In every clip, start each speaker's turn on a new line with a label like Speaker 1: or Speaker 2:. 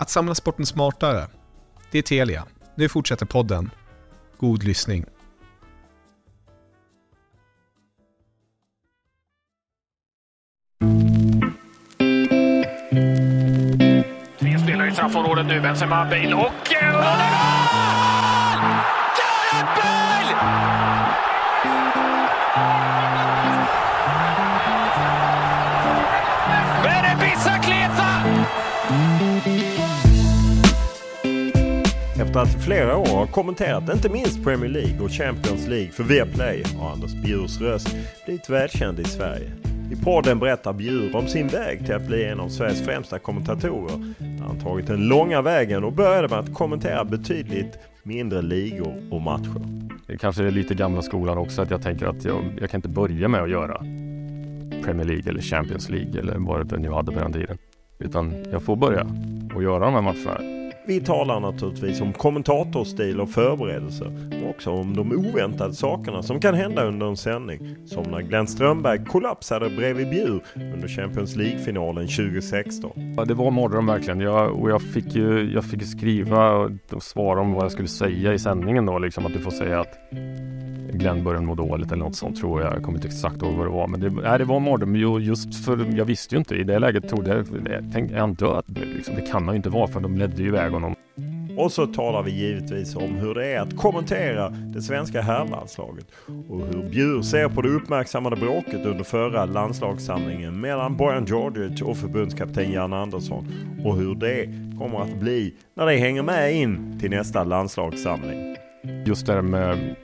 Speaker 1: Att samla sporten smartare. Det är Telia. Nu fortsätter podden. God lyssning.
Speaker 2: Tre spelare i straffområdet nu. Benzema, Bale och... eh,
Speaker 3: Efter att i flera år ha kommenterat inte minst Premier League och Champions League för Viaplay har Anders Bjurs röst blivit välkänd i Sverige. I podden berättar Bjur om sin väg till att bli en av Sveriges främsta kommentatorer. Där han tagit den långa vägen och började med att kommentera betydligt mindre ligor och matcher.
Speaker 4: Det kanske är lite gamla skolan också att jag tänker att jag, jag kan inte börja med att göra Premier League eller Champions League eller vad det nu hade på den tiden. Utan jag får börja och göra de här matcherna.
Speaker 3: Vi talar naturligtvis om kommentatorstil och förberedelser, men också om de oväntade sakerna som kan hända under en sändning. Som när Glenn Strömberg kollapsade bredvid Bjur under Champions League-finalen 2016.
Speaker 4: Ja, det var en mardröm verkligen. Jag, och jag fick ju jag fick skriva och, och svara om vad jag skulle säga i sändningen då. Liksom att du får säga att Glenn började må dåligt eller något sånt tror jag. Jag kommer inte exakt ihåg vad det var. Men det, nej, det var en mardröm just för jag visste ju inte. I det läget trodde jag, jag tänkte, är han död? Liksom, det kan han ju inte vara för de ledde ju iväg honom.
Speaker 3: Och så talar vi givetvis om hur det är att kommentera det svenska herrlandslaget och hur Bjur ser på det uppmärksammade bråket under förra landslagssamlingen mellan Bojan Djordjic och förbundskapten Jan Andersson och hur det kommer att bli när det hänger med in till nästa landslagssamling.
Speaker 4: Just det här med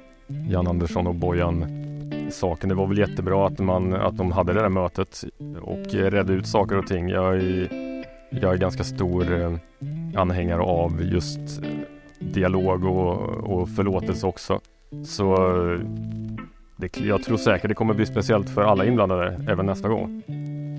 Speaker 4: Jan Andersson och Bojan saken. Det var väl jättebra att, man, att de hade det där mötet och redde ut saker och ting. Jag är, jag är ganska stor eh, anhängare av just dialog och, och förlåtelse också. Så eh, det, jag tror säkert det kommer bli speciellt för alla inblandade även nästa gång.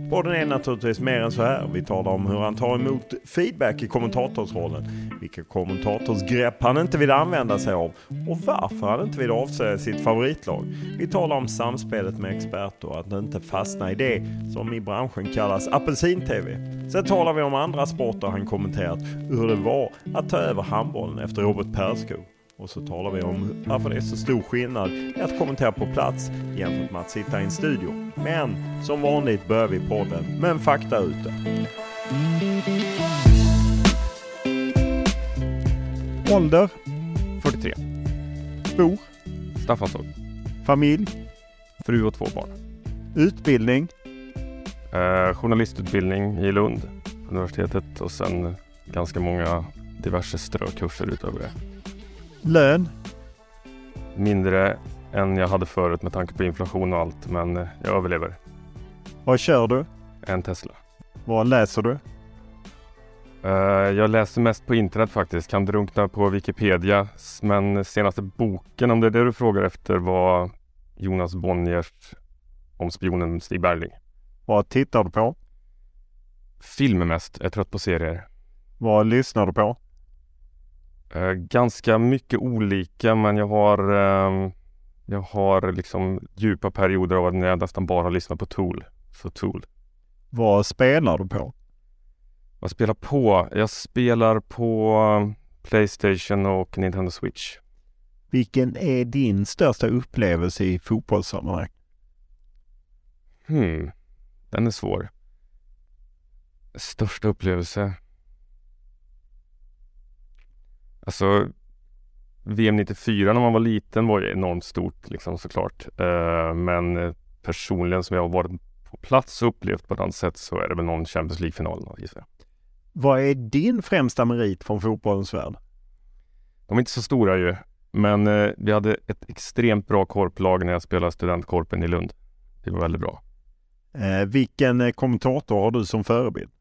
Speaker 3: Podden är naturligtvis mer än så här. Vi talar om hur han tar emot feedback i kommentatorsrollen, vilka kommentatorsgrepp han inte vill använda sig av och varför han inte vill avslöja sitt favoritlag. Vi talar om samspelet med experter och att inte fastna i det som i branschen kallas apelsin-tv. Sen talar vi om andra sporter han kommenterat och hur det var att ta över handbollen efter Robert Perskog. Och så talar vi om varför det är så stor skillnad i att kommentera på plats jämfört med att sitta i en studio. Men som vanligt börjar vi podden med en fakta ute. Ålder,
Speaker 4: 43.
Speaker 3: bor,
Speaker 4: Staffanstorp.
Speaker 3: familj,
Speaker 4: Fru och två barn.
Speaker 3: utbildning,
Speaker 4: Eh, journalistutbildning i Lund, universitetet och sen ganska många diverse strökurser utöver det.
Speaker 3: Lön,
Speaker 4: Mindre än jag hade förut med tanke på inflation och allt, men jag överlever.
Speaker 3: vad kör du,
Speaker 4: En Tesla.
Speaker 3: vad läser du,
Speaker 4: Eh, jag läser mest på internet faktiskt, kan drunkna på Wikipedia. Men senaste boken, om det är det du frågar efter, var Jonas Bonniers om spionen Stig Bergling.
Speaker 3: vad tittar du på,
Speaker 4: Film mest, är trött på serier.
Speaker 3: Vad lyssnar du på?
Speaker 4: Eh, ganska mycket olika men jag har eh, Jag har liksom djupa perioder av när jag nästan bara lyssnar på Tool. Så Tool.
Speaker 3: Vad spelar du på?
Speaker 4: Vad spelar på? Jag spelar på Playstation och Nintendo Switch.
Speaker 3: Vilken är din största upplevelse i fotbollssammanhang?
Speaker 4: Hmm, den är svår. Största upplevelse? Alltså VM 94 när man var liten var ju enormt stort liksom såklart. Uh, men personligen som jag har varit på plats och upplevt på ett annat sätt så är det väl någon Champions League-final gissar jag.
Speaker 3: Vad är din främsta merit från fotbollens värld?
Speaker 4: De är inte så stora ju. Men uh, vi hade ett extremt bra korplag när jag spelade studentkorpen i Lund. Det var väldigt bra.
Speaker 3: Uh, vilken kommentator har du som förebild?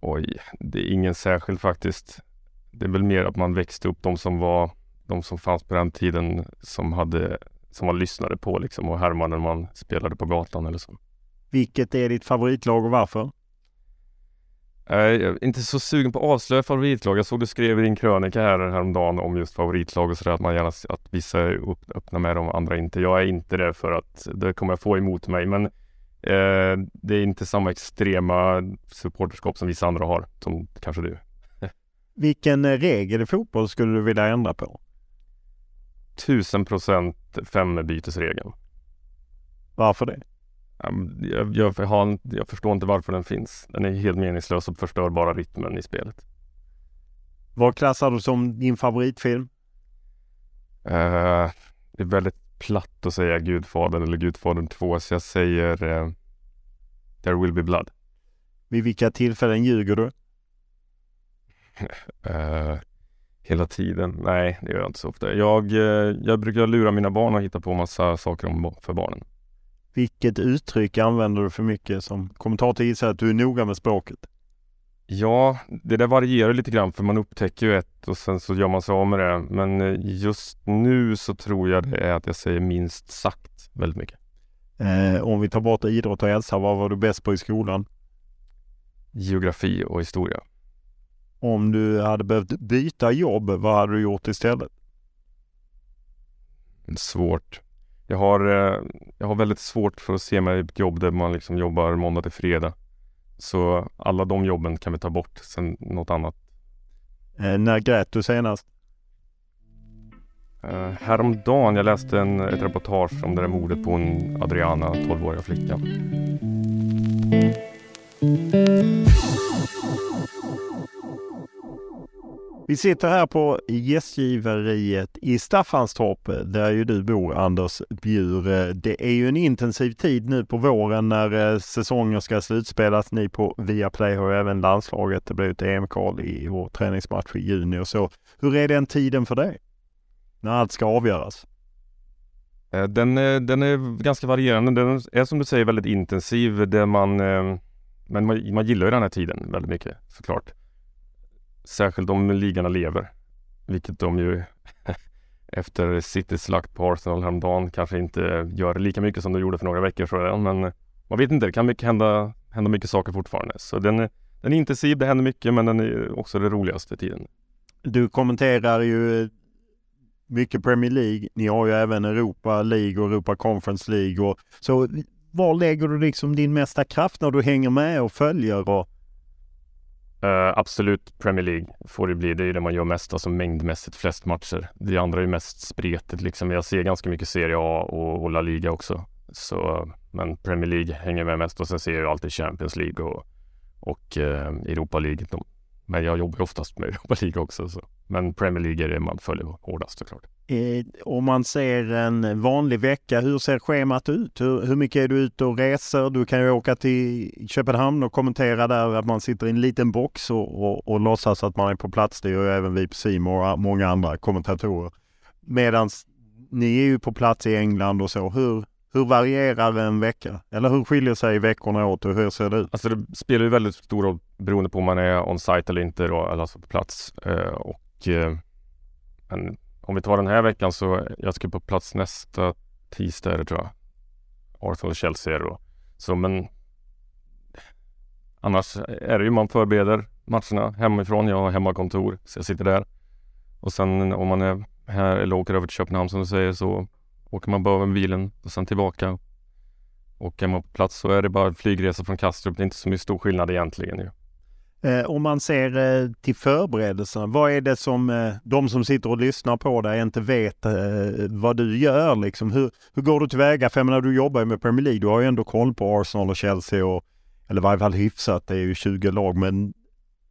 Speaker 4: Oj, det är ingen särskild faktiskt det är väl mer att man växte upp de som var de som fanns på den tiden som hade som man lyssnade på liksom och härmade när man spelade på gatan eller så.
Speaker 3: Vilket är ditt favoritlag och varför?
Speaker 4: Jag är inte så sugen på att avslöja favoritlag. Jag såg du skrev i din krönika här häromdagen om just favoritlag och sådär att man gärna att vissa är öppna med dem och andra inte. Jag är inte det för att det kommer jag få emot mig men eh, det är inte samma extrema supporterskap som vissa andra har som kanske du.
Speaker 3: Vilken eh, regel i fotboll skulle du vilja ändra på?
Speaker 4: Tusen procent fembytesregeln.
Speaker 3: Varför det?
Speaker 4: Jag, jag, har, jag förstår inte varför den finns. Den är helt meningslös och förstör bara rytmen i spelet.
Speaker 3: Vad klassar du som din favoritfilm?
Speaker 4: Uh, det är väldigt platt att säga Gudfadern eller Gudfadern 2 så jag säger uh, There will be blood.
Speaker 3: Vid vilka tillfällen ljuger du?
Speaker 4: Uh, hela tiden. Nej, det gör jag inte så ofta. Jag, uh, jag brukar lura mina barn och hitta på massa saker om, för barnen.
Speaker 3: Vilket uttryck använder du för mycket som kommentator gissar att du är noga med språket?
Speaker 4: Ja, det där varierar lite grann för man upptäcker ju ett och sen så gör man sig av med det. Men eh, just nu så tror jag det är att jag säger minst sagt väldigt mycket.
Speaker 3: Eh, om vi tar bort idrott och hälsa, vad var du bäst på i skolan?
Speaker 4: Geografi och historia.
Speaker 3: Om du hade behövt byta jobb, vad hade du gjort istället?
Speaker 4: Svårt. Jag har, eh, jag har väldigt svårt för att se mig ett jobb där man liksom jobbar måndag till fredag. Så alla de jobben kan vi ta bort, sen något annat.
Speaker 3: Eh, när grät du senast?
Speaker 4: Eh, häromdagen, jag läste en, ett reportage om det där mordet på en Adriana, 12-åriga flicka.
Speaker 3: Vi sitter här på gästgiveriet i Staffanstorp där ju du bor Anders Bjur. Det är ju en intensiv tid nu på våren när säsongen säsonger ska slutspelas. Ni på Viaplay har ju även landslaget. Det blir ett EM-kval i vår träningsmatch i juni och så. Hur är den tiden för dig? När allt ska avgöras?
Speaker 4: Eh, den är, den är ganska varierande. Den är som du säger väldigt intensiv. Där man, men man, man gillar ju den här tiden väldigt mycket såklart. Särskilt om ligorna lever. Vilket de ju efter Citys slakt på Arsenal häromdagen kanske inte gör lika mycket som de gjorde för några veckor sedan. Men man vet inte, det kan mycket hända, hända mycket saker fortfarande. Så den, är, den är intensiv, det händer mycket men den är också det roligaste tiden.
Speaker 3: Du kommenterar ju mycket Premier League. Ni har ju även Europa League och Europa Conference League. Och, så var lägger du liksom din mesta kraft när du hänger med och följer? Och,
Speaker 4: Uh, absolut Premier League får det bli. Det är ju det man gör mest, alltså mängdmässigt flest matcher. Det andra är mest spretigt liksom. Jag ser ganska mycket Serie A och, och La Liga också. Så, men Premier League hänger med mest och sen ser jag alltid Champions League och, och uh, Europa League. Men jag jobbar oftast med Europa League också. Så. Men Premier League är det man följer hårdast såklart.
Speaker 3: Eh, om man ser en vanlig vecka, hur ser schemat ut? Hur, hur mycket är du ute och reser? Du kan ju åka till Köpenhamn och kommentera där att man sitter i en liten box och, och, och låtsas att man är på plats. Det gör ju även vi på Simon och många andra kommentatorer. Medan ni är ju på plats i England och så. Hur, hur varierar en vecka? Eller hur skiljer sig veckorna åt och hur ser det ut?
Speaker 4: Alltså det spelar ju väldigt stor roll beroende på om man är on-site eller inte då, eller alltså på plats. Eh, och eh, men om vi tar den här veckan så jag ska på plats nästa tisdag är det tror jag. Arsenal Chelsea är det då. Så men annars är det ju man förbereder matcherna hemifrån. Jag har hemmakontor så jag sitter där. Och sen om man är här eller åker över till Köpenhamn som du säger så åker man bara med bilen och sen tillbaka. Och är man på plats så är det bara flygresa från Kastrup. Det är inte så mycket stor skillnad egentligen ju.
Speaker 3: Eh, om man ser eh, till förberedelserna, vad är det som eh, de som sitter och lyssnar på dig inte vet eh, vad du gör? Liksom? Hur, hur går du tillväga? För jag menar, du jobbar ju med Premier League. Du har ju ändå koll på Arsenal och Chelsea och eller i varje fall hyfsat. Det är ju 20 lag. Men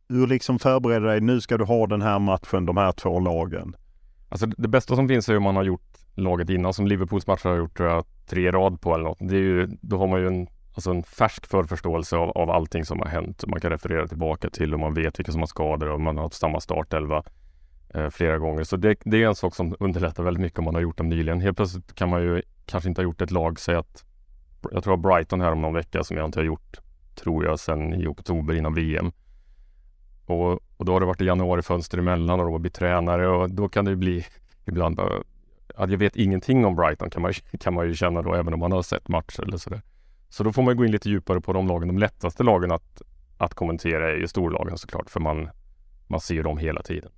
Speaker 3: hur liksom förbereder dig? Nu ska du ha den här matchen, de här två lagen.
Speaker 4: Alltså det bästa som finns är om man har gjort laget innan. Som Liverpools matcher har gjort tror jag, tre rad på eller något. Det är ju, då har man ju en, alltså en färsk förförståelse av, av allting som har hänt. Man kan referera tillbaka till och man vet vilka som har skador och man har haft samma startelva eh, flera gånger. Så det, det, är en sak som underlättar väldigt mycket om man har gjort dem nyligen. Helt plötsligt kan man ju kanske inte ha gjort ett lag, säg att jag tror att Brighton här om någon vecka som jag inte har gjort, tror jag, sedan i oktober innan VM. Och, och då har det varit januarifönster emellan och då blir tränare och då kan det ju bli ibland eh, jag vet ingenting om Brighton kan man, kan man ju känna då även om man har sett matcher eller sådär. Så då får man gå in lite djupare på de lagen. De lättaste lagen att, att kommentera är ju storlagen såklart för man, man ser dem hela tiden.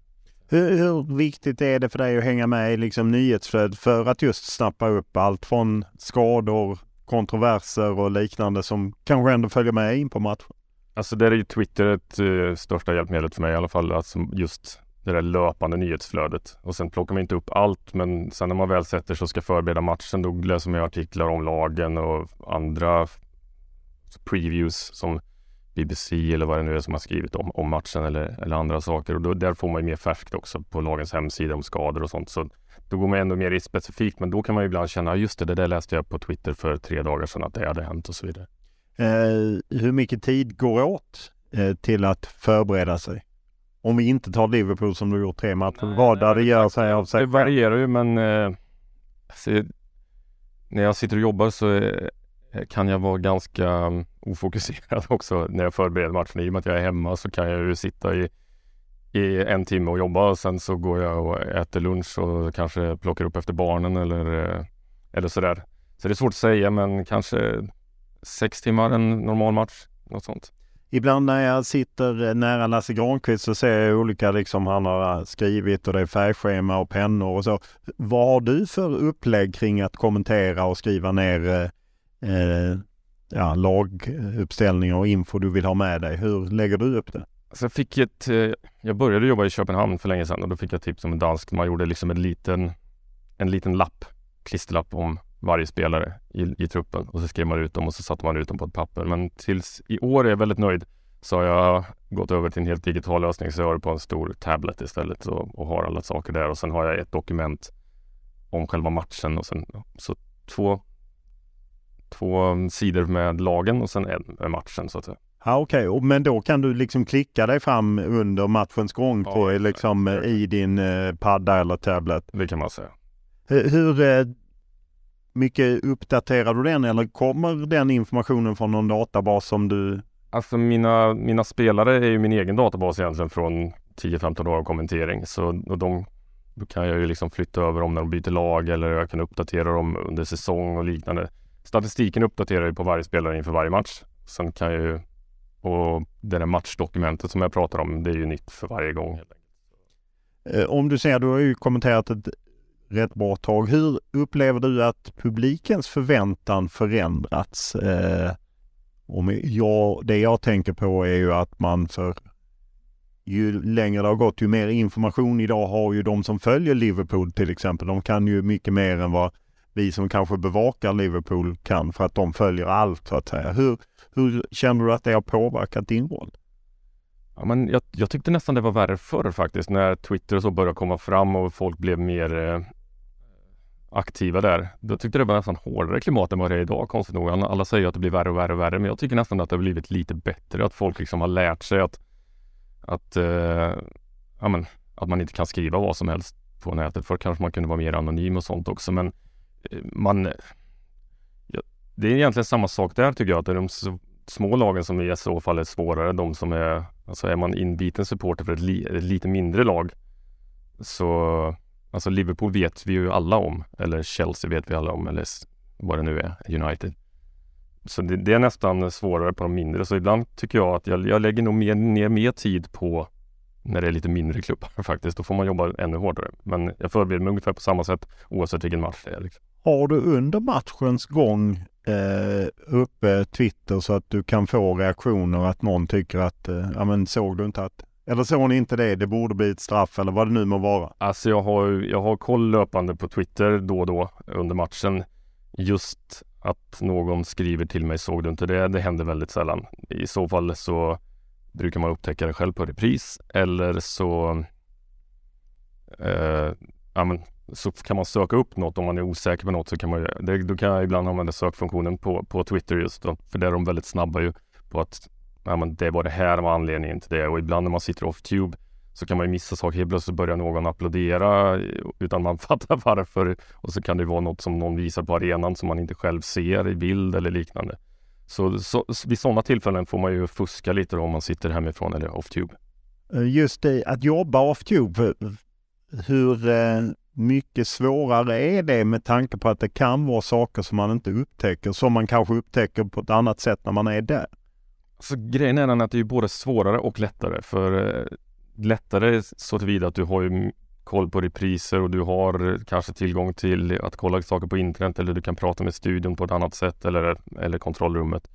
Speaker 3: Hur, hur, viktigt är det för dig att hänga med i liksom nyhetsflödet för att just snappa upp allt från skador, kontroverser och liknande som kanske ändå följer med in på matchen?
Speaker 4: Alltså där är ju Twitter ett uh, största hjälpmedlet för mig i alla fall. Alltså just det där löpande nyhetsflödet. Och sen plockar man inte upp allt men sen när man väl sätter sig och ska förbereda matchen då läser man artiklar om lagen och andra previews som BBC eller vad det nu är som har skrivit om, om matchen eller, eller andra saker. Och då, där får man ju mer färskt också på lagens hemsida om skador och sånt. Så då går man ändå mer i specifikt men då kan man ju ibland känna ah, just det, det där läste jag på Twitter för tre dagar sedan att det hade hänt och så vidare.
Speaker 3: Eh, hur mycket tid går åt eh, till att förbereda sig? Om vi inte tar Liverpool som du gjort tre matcher, vad där det gör sig av sig
Speaker 4: Det varierar ju men eh, alltså, när jag sitter och jobbar så eh, kan jag vara ganska um, ofokuserad också när jag förbereder matchen. I och med att jag är hemma så kan jag ju sitta i, i en timme och jobba och sen så går jag och äter lunch och kanske plockar upp efter barnen eller, eh, eller sådär. Så det är svårt att säga men kanske sex timmar en normal match, något sånt.
Speaker 3: Ibland när jag sitter eh, nära Lasse Granqvist så ser jag olika, liksom han har eh, skrivit och det är färgschema och pennor och så. Vad har du för upplägg kring att kommentera och skriva ner eh, eh ja, laguppställningar och info du vill ha med dig? Hur lägger du upp det?
Speaker 4: Alltså jag, fick ett, jag började jobba i Köpenhamn för länge sedan och då fick jag tips om en dansk. Man gjorde liksom en liten, en liten lapp, klisterlapp om varje spelare i, i truppen och så skrev man ut dem och så satte man ut dem på ett papper. Men tills i år är jag väldigt nöjd så har jag gått över till en helt digital lösning så jag har det på en stor tablet istället och, och har alla saker där och sen har jag ett dokument om själva matchen och sen så två, två sidor med lagen och sen en med matchen så att säga.
Speaker 3: Ja, Okej, okay. men då kan du liksom klicka dig fram under matchens gång på ja, liksom i din eh, padda eller tablet?
Speaker 4: Det kan man säga.
Speaker 3: Hur, hur eh, mycket uppdaterar du den eller kommer den informationen från någon databas som du?
Speaker 4: Alltså mina, mina spelare är ju min egen databas egentligen från 10-15 år av kommentering. Så och de, kan jag ju liksom flytta över dem när de byter lag eller jag kan uppdatera dem under säsong och liknande. Statistiken uppdaterar ju på varje spelare inför varje match. Sen kan jag ju, och det där matchdokumentet som jag pratar om, det är ju nytt för varje gång.
Speaker 3: Eh, om du säger, du har ju kommenterat ett rätt bra tag. Hur upplever du att publikens förväntan förändrats? Eh, om jag, det jag tänker på är ju att man för ju längre det har gått, ju mer information idag har ju de som följer Liverpool till exempel. De kan ju mycket mer än vad vi som kanske bevakar Liverpool kan för att de följer allt så att säga. Hur, hur känner du att det har påverkat din roll?
Speaker 4: Ja, men jag, jag tyckte nästan det var värre förr faktiskt när Twitter och så började komma fram och folk blev mer eh, aktiva där. Då tyckte det var nästan hårdare klimat än vad det är idag konstigt nog. Alla säger att det blir värre och värre och värre men jag tycker nästan att det har blivit lite bättre. Att folk liksom har lärt sig att att, eh, ja, men, att man inte kan skriva vad som helst på nätet. Förr kanske man kunde vara mer anonym och sånt också men eh, man ja, Det är egentligen samma sak där tycker jag. Att de små lagen som i så fall är svårare. De som är, alltså är man inbiten supporter för ett, li, ett lite mindre lag så Alltså Liverpool vet vi ju alla om, eller Chelsea vet vi alla om, eller vad det nu är, United. så det, det, är nästan svårare på de mindre. Så ibland tycker jag att jag, jag lägger nog mer, ner mer tid på när det är lite mindre klubbar faktiskt. Då får man jobba ännu hårdare. Men jag förbereder mig ungefär på samma sätt oavsett vilken match det är. Liksom.
Speaker 3: Har du under matchens gång eh, uppe Twitter så att du kan få reaktioner att någon tycker att, eh, ja men såg du inte att eller såg ni inte det? Det borde bli ett straff eller vad det nu må vara.
Speaker 4: Alltså jag har, jag har koll löpande på Twitter då och då under matchen. Just att någon skriver till mig, såg du inte det? Det händer väldigt sällan. I så fall så brukar man upptäcka det själv på repris eller så eh, ja, men, så kan man söka upp något om man är osäker på något så kan man det, då kan jag ibland använda sökfunktionen på, på Twitter just då, för där är de väldigt snabba ju på att ja, men det var det här var anledningen till det och ibland när man sitter off-tube så kan man ju missa saker. Helt plötsligt börjar någon applådera utan man fattar varför och så kan det vara något som någon visar på arenan som man inte själv ser i bild eller liknande. Så, så vid sådana tillfällen får man ju fuska lite om man sitter hemifrån eller off-tube.
Speaker 3: Eh, just det, att jobba off-tube, hur eh, mycket svårare är det med tanke på att det kan vara saker som man inte upptäcker, som man kanske upptäcker på ett annat sätt när man är där?
Speaker 4: Så grejen är den att det är både svårare och lättare. För eh, lättare så tillvida att du har ju koll på repriser och du har eh, kanske tillgång till att kolla saker på internet eller du kan prata med studion på ett annat sätt eller, eller kontrollrummet.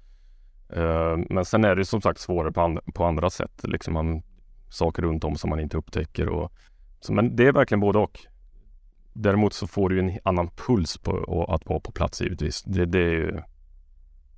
Speaker 4: Eh, men sen är det som sagt svårare på, and på andra sätt. Liksom man, saker runt om som man inte upptäcker. Och, så, men det är verkligen både och. Däremot så får du en annan puls på att vara på plats givetvis. Det, det är ju,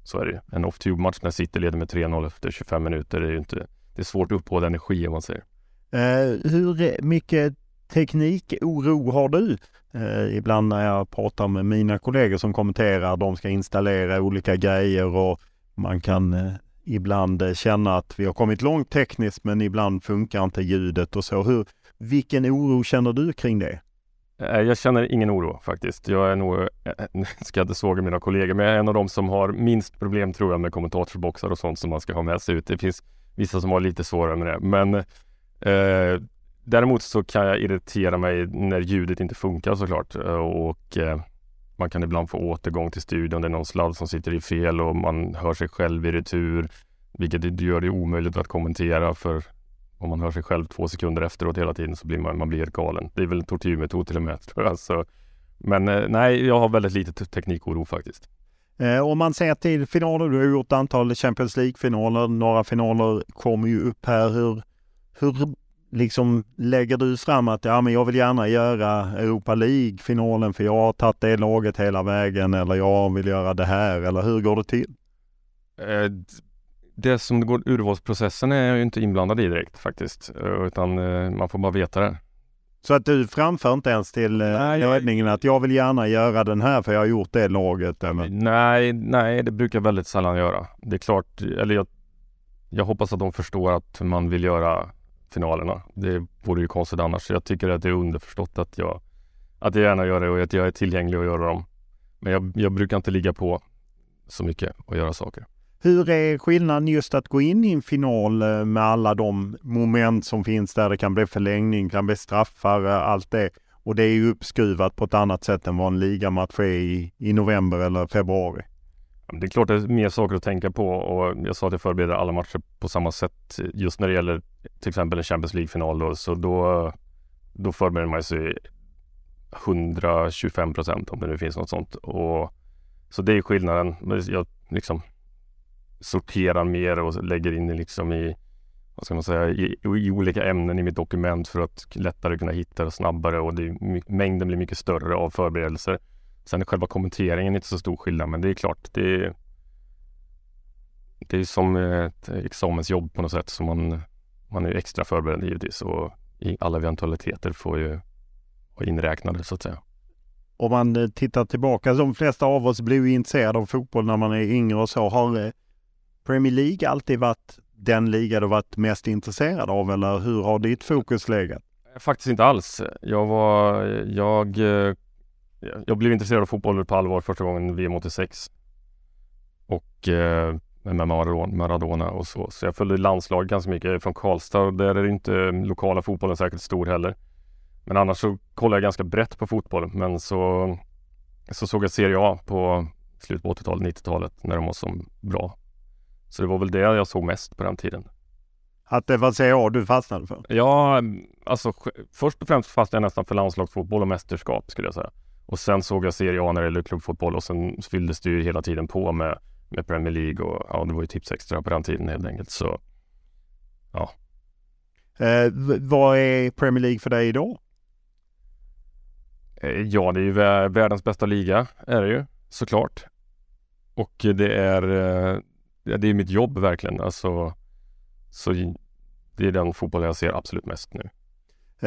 Speaker 4: så är det ju. En off-tube-match när City leder med 3-0 efter 25 minuter det är ju inte... Det är svårt att uppbåda energi om man säger.
Speaker 3: Eh, hur mycket teknikoro har du? Eh, ibland när jag pratar med mina kollegor som kommenterar, de ska installera olika grejer och man kan eh, ibland eh, känna att vi har kommit långt tekniskt men ibland funkar inte ljudet och så. Hur, vilken oro känner du kring det?
Speaker 4: Eh, jag känner ingen oro faktiskt. Jag är nog, eh, ska inte såga mina kollegor, men jag är en av de som har minst problem tror jag med kommentatorsboxar och sånt som man ska ha med sig ut. Det finns vissa som har lite svårare med det, men eh, däremot så kan jag irritera mig när ljudet inte funkar såklart eh, och eh, man kan ibland få återgång till studion. Det är någon sladd som sitter i fel och man hör sig själv i retur, vilket gör det omöjligt att kommentera för om man hör sig själv två sekunder efteråt hela tiden så blir man, man blir helt galen. Det är väl en tortyrmetod till och med tror jag. Så, men eh, nej, jag har väldigt lite teknikoro faktiskt.
Speaker 3: Eh, om man ser till finaler, du har gjort ett antal Champions League-finaler, några finaler kommer ju upp här. Hur, hur liksom lägger du fram att ja, men jag vill gärna göra Europa League-finalen för jag har tagit det laget hela vägen eller jag vill göra det här eller hur går det till?
Speaker 4: Det som går urvalsprocessen är jag ju inte inblandad i direkt faktiskt, eh, utan eh, man får bara veta det.
Speaker 3: Så att du framför inte ens till eh, ledningen att jag vill gärna göra den här för jag har gjort det laget? Eller?
Speaker 4: Nej, nej, det brukar jag väldigt sällan göra. Det är klart, eller jag, jag hoppas att de förstår att man vill göra finalerna. Det vore ju konstigt annars. Jag tycker att det är underförstått att jag, att jag gärna gör det och att jag är tillgänglig att göra dem. Men jag, jag brukar inte ligga på så mycket och göra saker.
Speaker 3: Hur är skillnaden just att gå in i en final eh, med alla de moment som finns där? Det kan bli förlängning, kan bli straffar, eh, allt det. Och det är ju uppskruvat på ett annat sätt än vad en ligamatch är i, i november eller februari.
Speaker 4: Det är klart det är mer saker att tänka på och jag sa att jag förbereder alla matcher på samma sätt eh, just när det gäller till exempel en Champions League-final då, så då, då förbereder man sig 125 procent om det nu finns något sånt. Och, så det är skillnaden. Jag liksom sorterar mer och lägger in det liksom i vad ska man säga, i, i, olika ämnen i mitt dokument för att lättare kunna hitta det snabbare och det, mängden blir mycket större av förberedelser. Sen är själva kommenteringen inte så stor skillnad, men det är klart, det är, det är som ett examensjobb på något sätt, så man, man är extra förberedd givetvis och i alla eventualiteter får ju vara inräknade så att säga.
Speaker 3: Om man eh, tittar tillbaka, de flesta av oss blir ju intresserade av fotboll när man är yngre och så. Har eh, Premier League alltid varit den liga du varit mest intresserad av eller hur har ditt fokus legat?
Speaker 4: Faktiskt inte alls. Jag var, jag, eh, jag blev intresserad av fotboll på allvar första gången VM 86. Och eh, med Maradona och så. Så jag följde landslag ganska mycket. Jag är från Karlstad och där är inte lokala fotbollen särskilt stor heller. Men annars så kollade jag ganska brett på fotboll. Men så, så såg jag Serie A på slutet på 80-talet, 90-talet när de var som bra. Så det var väl det jag såg mest på den tiden.
Speaker 3: Att det var Serie A du fastnade för?
Speaker 4: Ja, alltså först och främst fastnade jag nästan för landslagsfotboll och mästerskap skulle jag säga. Och sen såg jag Serie A när det gäller klubbfotboll och sen fylldes det ju hela tiden på med, med Premier League och ja, det var ju tips extra på den tiden helt enkelt. Så ja.
Speaker 3: Eh, vad är Premier League för dig idag?
Speaker 4: Eh, ja, det är ju världens bästa liga är det ju såklart. Och det är, eh, det är mitt jobb verkligen. Alltså, så det är den fotboll jag ser absolut mest nu.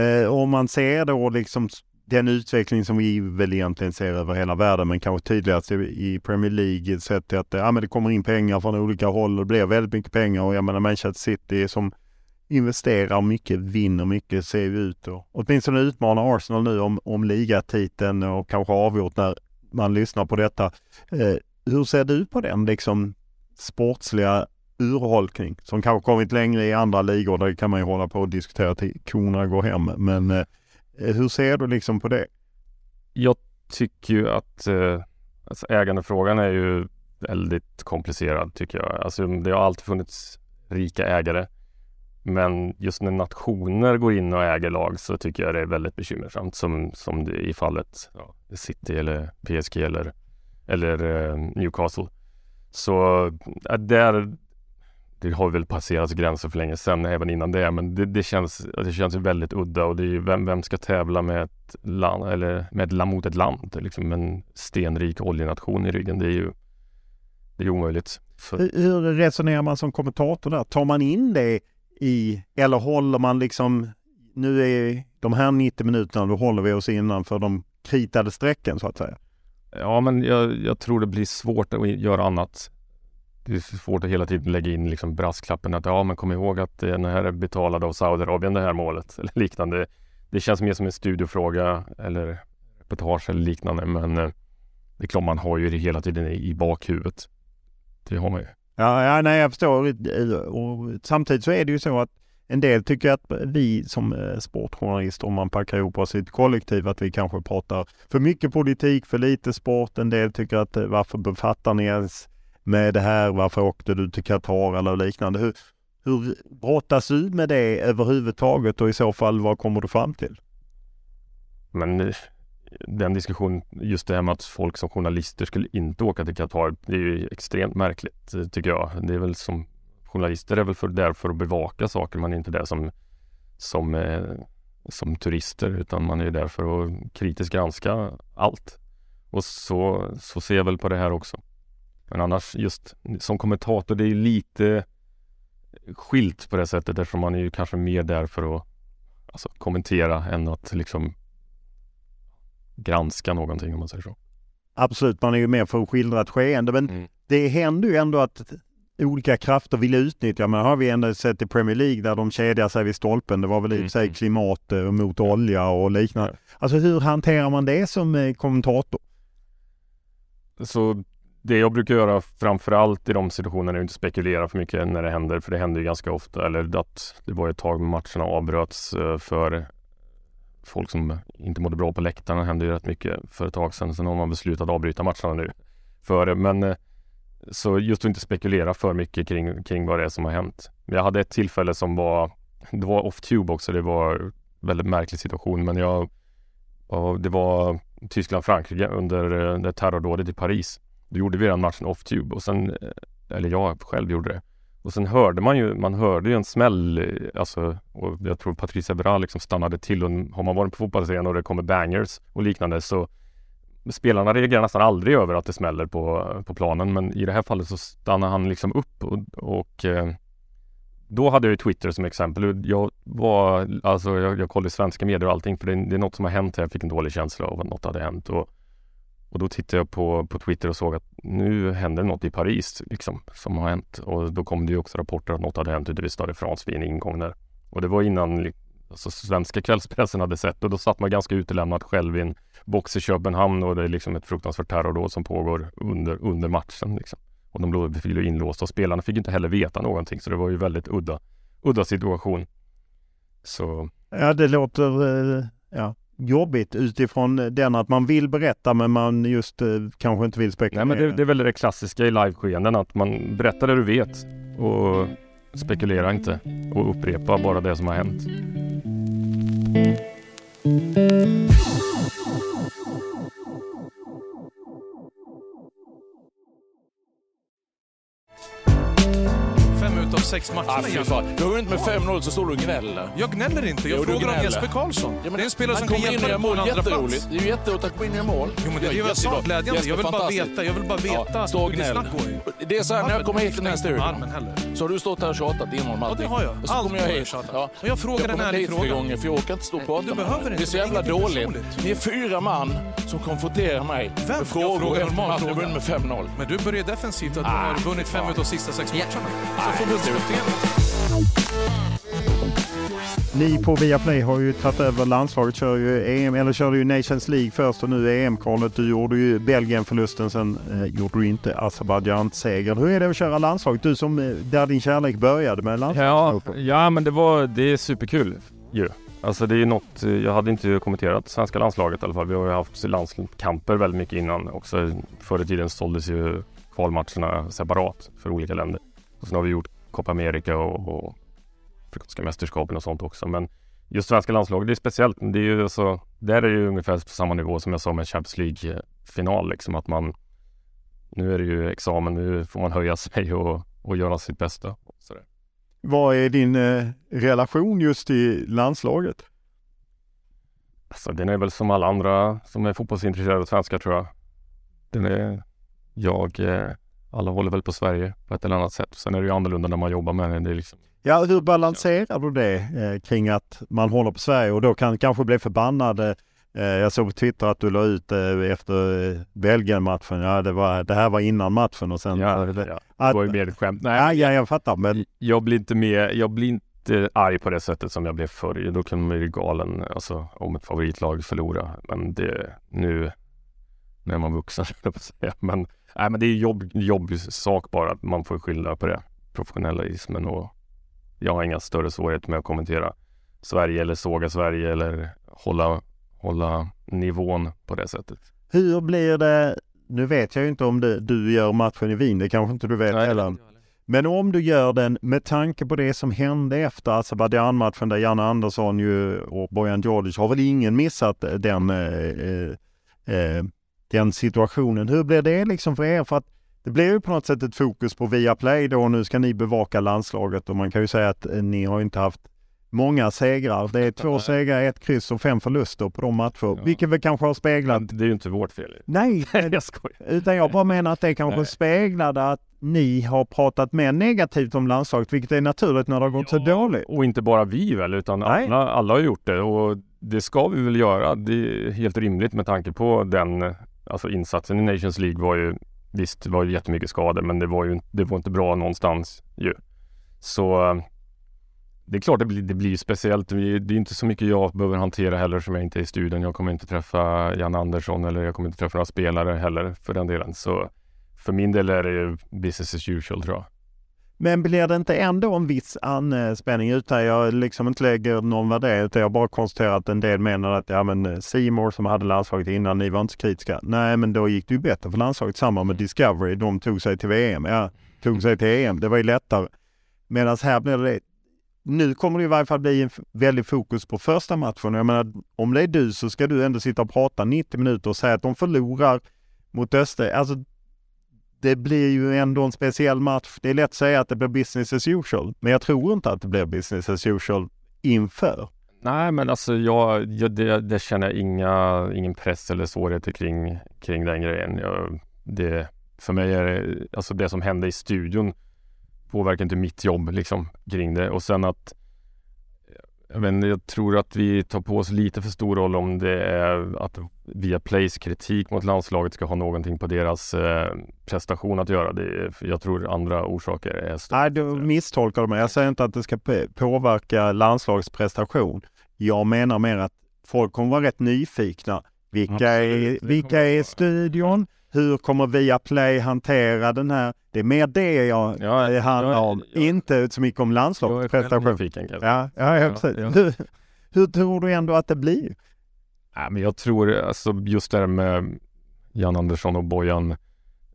Speaker 3: Eh, om man ser då liksom den utveckling som vi väl egentligen ser över hela världen, men kanske tydligast i Premier League, sett till att ja, men det kommer in pengar från olika håll och det blir väldigt mycket pengar och jag menar Manchester City som investerar mycket, vinner mycket, ser ju ut och åtminstone utmanar Arsenal nu om, om ligatiteln och kanske avgjort när man lyssnar på detta. Eh, hur ser du på den liksom sportsliga urholkning som kanske kommit längre i andra ligor? Där kan man ju hålla på och diskutera till korna går hem. Men eh, hur ser du liksom på det?
Speaker 4: Jag tycker ju att eh, alltså ägandefrågan är ju väldigt komplicerad tycker jag. Alltså det har alltid funnits rika ägare. Men just när nationer går in och äger lag så tycker jag det är väldigt bekymmersamt som, som det i fallet ja, City eller PSG eller, eller eh, Newcastle. Så där det har väl passerats gränser för länge sedan, även innan det, men det, det känns, det känns väldigt udda och det är ju vem, vem ska tävla med ett land, eller med ett land mot ett land, liksom en stenrik oljenation i ryggen. Det är ju det är omöjligt.
Speaker 3: Så. Hur resonerar man som kommentator där? Tar man in det i, eller håller man liksom, nu är de här 90 minuterna, då håller vi oss innanför de kritade strecken så att säga?
Speaker 4: Ja, men jag, jag tror det blir svårt att göra annat. Det är svårt att hela tiden lägga in liksom brasklappen att ja, men kom ihåg att eh, den här är betalad av Saudiarabien det här målet eller liknande. Det känns mer som en studiofråga eller reportage eller liknande, men eh, det är klart man har ju det hela tiden i bakhuvudet. Det har man ju.
Speaker 3: Ja, ja nej, jag förstår. Och samtidigt så är det ju så att en del tycker att vi som eh, sportjournalister, om man packar ihop oss i ett kollektiv, att vi kanske pratar för mycket politik, för lite sport. En del tycker att eh, varför befattar ni ens med det här? Varför åkte du till Qatar eller liknande? Hur, hur brottas du med det överhuvudtaget och i så fall vad kommer du fram till?
Speaker 4: Men eh, den diskussionen, just det här med att folk som journalister skulle inte åka till Qatar, det är ju extremt märkligt tycker jag. Det är väl som journalister är väl för, där för att bevaka saker, man är inte där som, som, eh, som turister utan man är där för att kritiskt granska allt. Och så, så ser jag väl på det här också. Men annars just som kommentator, det är lite skilt på det sättet eftersom man är ju kanske mer där för att alltså, kommentera än att liksom granska någonting om man säger så.
Speaker 3: Absolut, man är ju mer för att skildra ett skeende men mm. det händer ju ändå att olika krafter vill utnyttja. Men har vi ändå sett i Premier League där de kedjar sig vid stolpen. Det var väl i och för sig mm. klimat eh, mot olja och liknande. Alltså hur hanterar man det som eh, kommentator?
Speaker 4: Så det jag brukar göra framförallt i de situationerna är att inte spekulera för mycket när det händer. För det händer ju ganska ofta. Eller att det var ett tag med matcherna avbröts eh, för folk som inte mådde bra på läktarna. Det hände ju rätt mycket för ett tag sedan. Sen har man beslutat avbryta matcherna nu. För, men så just att inte spekulera för mycket kring, kring vad det är som har hänt. Jag hade ett tillfälle som var, det var off-tube också, det var en väldigt märklig situation men jag, det var Tyskland-Frankrike under eh, det terrordådet i Paris. Då gjorde vi den matchen off-tube och sen, eh, eller jag själv gjorde det. Och sen hörde man ju, man hörde ju en smäll, eh, alltså, och jag tror Patrice Evra liksom stannade till och har man varit på fotbollsscen och det kommer bangers och liknande så spelarna reagerar nästan aldrig över att det smäller på, på planen men i det här fallet så stannar han liksom upp och, och eh, då hade jag ju Twitter som exempel. Jag var, alltså jag, jag kollade svenska medier och allting för det, det, är något som har hänt här. Jag fick en dålig känsla av att något hade hänt och, och då tittade jag på, på Twitter och såg att nu händer något i Paris liksom som har hänt och då kom det ju också rapporter att något hade hänt ute vid Stade France vid en ingång där. Och det var innan alltså, svenska kvällspressen hade sett och då satt man ganska utelämnad själv i en box i Köpenhamn och det är liksom ett fruktansvärt terrordåd som pågår under, under matchen. Liksom. Och de blev inlåsta och spelarna fick inte heller veta någonting så det var ju väldigt udda, udda situation. Så...
Speaker 3: Ja, det låter, eh, ja, jobbigt utifrån den att man vill berätta men man just eh, kanske inte vill spekulera?
Speaker 4: Nej men det, det är väl det klassiska i liveskeenden att man berättar det du vet och spekulera inte och upprepa bara det som har hänt.
Speaker 5: Sex
Speaker 6: Ah,
Speaker 5: matcher
Speaker 6: fy
Speaker 5: igen.
Speaker 6: fan. Du har vunnit med 5-0 så står du och gnäller.
Speaker 5: Jag gnäller inte, jag
Speaker 6: Jo,
Speaker 5: frågar om. Jesper Karlsson.
Speaker 6: Ja, men
Speaker 5: det är en spelare som kan hjälpa dig på en
Speaker 6: mål.
Speaker 5: andra plats.
Speaker 6: Det är ju jätteroligt att komma in göra mål.
Speaker 5: Jo men det är ju
Speaker 6: jättebra.
Speaker 5: glädjande. Jag vill bara veta, jag vill bara veta
Speaker 6: stå och
Speaker 5: hur
Speaker 6: gnäll. Det är så här, när jag kommer hit till den här studion så har du stått här och tjatat in om
Speaker 5: Ja,
Speaker 6: allting.
Speaker 5: det har jag. Allt
Speaker 6: kommer jag
Speaker 5: jag
Speaker 6: hit. Ja.
Speaker 5: Och jag frågar en ärlig fråga.
Speaker 6: gånger för jag orkar inte stå och prata med
Speaker 5: inte,
Speaker 6: Det är så
Speaker 5: det
Speaker 6: jävla dåligt. Ni är fyra man som konfronterar mig med
Speaker 5: Jag
Speaker 6: frågor efter matchen.
Speaker 5: Fråga.
Speaker 6: vunnit med 5-0.
Speaker 5: Men du börjar defensivt att du
Speaker 6: Ah,
Speaker 5: har vunnit fem
Speaker 6: fan.
Speaker 5: utav sista sex matcherna. Så
Speaker 6: Nej,
Speaker 5: förbundskapten.
Speaker 3: Ni på Viaplay har ju tagit över landslaget, kör ju EM, eller körde ju Nations League först och nu EM-kvalet. Du gjorde ju Belgien-förlusten, sen eh, gjorde du inte Azerbajdzjan-segern. Hur är det att köra landslaget? Du som, eh, där din kärlek började med landslaget.
Speaker 4: ja men det var, det är superkul ju. Alltså det är något, eh, jag hade inte kommenterat svenska landslaget i alla fall. Vi har ju haft landskamper väldigt mycket innan också. Förr i tiden såldes ju kvalmatcherna separat för olika länder. Och sen har vi gjort Copa America och, och Afrikanska mästerskapen och sånt också. Men just svenska landslaget, det är speciellt. Det är ju alltså, där är det ju ungefär på samma nivå som jag sa med Champions League-final liksom att man nu är det ju examen, nu får man höja sig och, och göra sitt bästa. Så där.
Speaker 3: Vad är din eh, relation just i landslaget?
Speaker 4: Alltså den är väl som alla andra som är fotbollsintresserade svenskar tror jag. Den är, jag, eh, alla håller väl på Sverige på ett eller annat sätt. Sen är det ju annorlunda när man jobbar med det. det är liksom,
Speaker 3: Ja, hur balanserar du det eh, kring att man håller på Sverige och då kan kanske bli förbannad? Eh, jag såg på Twitter att du la ut eh, efter eh, Belgien-matchen. Ja, det, var, det här var innan matchen och sen...
Speaker 4: ja, det, ja,
Speaker 3: att,
Speaker 4: det var ju mer ett skämt. Nej,
Speaker 3: ja, ja, jag fattar. Men
Speaker 4: jag blir inte mer, jag blir inte arg på det sättet som jag blev förr. Då kan man bli galen alltså, om ett favoritlag förlorar. Men det, nu när man är vuxen, höll jag på att säga. Men, nej, men det är jobb, jobbsak bara. Man får skylla på det. Professionalismen och jag har inga större svårigheter med att kommentera Sverige eller såga Sverige eller hålla, hålla nivån på det sättet.
Speaker 3: hur blir det? Nu vet jag ju inte om det, du gör matchen i Wien. Det kanske inte du vet heller. Men om du gör den med tanke på det som hände efter Azerbajdzjan-matchen där Janne Andersson ju och Bojan Djordjic har väl ingen missat den, eh, eh, den situationen. Hur blir det liksom för er? För att det blir ju på något sätt ett fokus på Viaplay då och nu ska ni bevaka landslaget och man kan ju säga att eh, ni har inte haft många segrar. Det är två segrar, ett kryss och fem förluster på de matcher,
Speaker 4: Ja.
Speaker 3: vilket väl kanske har speglat
Speaker 4: Men det är ju inte vårt fel.
Speaker 3: Nej,
Speaker 4: jag skojar.
Speaker 3: utan jag bara menar att det kanske
Speaker 4: Nej.
Speaker 3: speglade att ni har pratat mer negativt om landslaget, vilket är naturligt när det har gått så dåligt.
Speaker 4: Och inte bara vi väl, utan
Speaker 3: Nej.
Speaker 4: alla, alla har gjort det och det ska vi väl göra. Det är helt rimligt med tanke på den alltså insatsen i Nations League var ju visst, det var ju jättemycket skador, men det var ju det var inte bra någonstans ju. Så eh, det är klart det blir, det blir speciellt. Det är inte så mycket jag behöver hantera heller som jag inte är i studion. Jag kommer inte träffa Jan Andersson eller jag kommer inte träffa några spelare heller för den delen. Så för min del är det ju business as usual tror jag.
Speaker 3: Men blir det inte ändå en viss anspänning utan jag liksom inte lägger någon värdering utan jag bara konstaterar att en del menar att ja men eh, Seymour som hade landslaget innan, ni var inte så kritiska. Nej men då gick det ju bättre för landslaget. Samma med Discovery, de tog sig till VM. Ja, tog sig till EM, det var ju lättare. Medan här blir det nu kommer det i varje fall bli en väldig fokus på första matchen. Jag menar, om det är du så ska du ändå sitta och prata 90 minuter och säga att de förlorar mot Öster. Alltså, det blir ju ändå en speciell match. Det är lätt att säga att det blir business as usual, men jag tror inte att det blir business as usual inför.
Speaker 4: Nej, men alltså jag, jag det, det känner jag inga, ingen press eller svårigheter kring, kring den grejen. Jag, det, för mig är det, alltså det som hände i studion påverkar inte mitt jobb liksom kring det. Och sen att jag, vet, jag tror att vi tar på oss lite för stor roll om det är att via Plays kritik mot landslaget ska ha någonting på deras eh, prestation att göra. Det, är- jag tror andra orsaker är större.
Speaker 3: Nej, du misstolkar mig. Jag säger inte att det ska påverka landslagsprestation. Jag menar mer att folk kommer vara rätt nyfikna. Vilka är,
Speaker 4: Absolut, det
Speaker 3: vilka är
Speaker 4: vara.
Speaker 3: studion? Hur kommer Viaplay hantera den här? Det är mer det jag
Speaker 4: Ja,
Speaker 3: det handlar om.
Speaker 4: ja.
Speaker 3: Inte så mycket om
Speaker 4: Jag är själv nyfiken kanske.
Speaker 3: Ja, ja, ja,
Speaker 4: Ja,
Speaker 3: precis.
Speaker 4: ja.
Speaker 3: Hur, hur tror du ändå att det blir?
Speaker 4: Nej, men jag tror alltså just det här med Jan Andersson och Bojan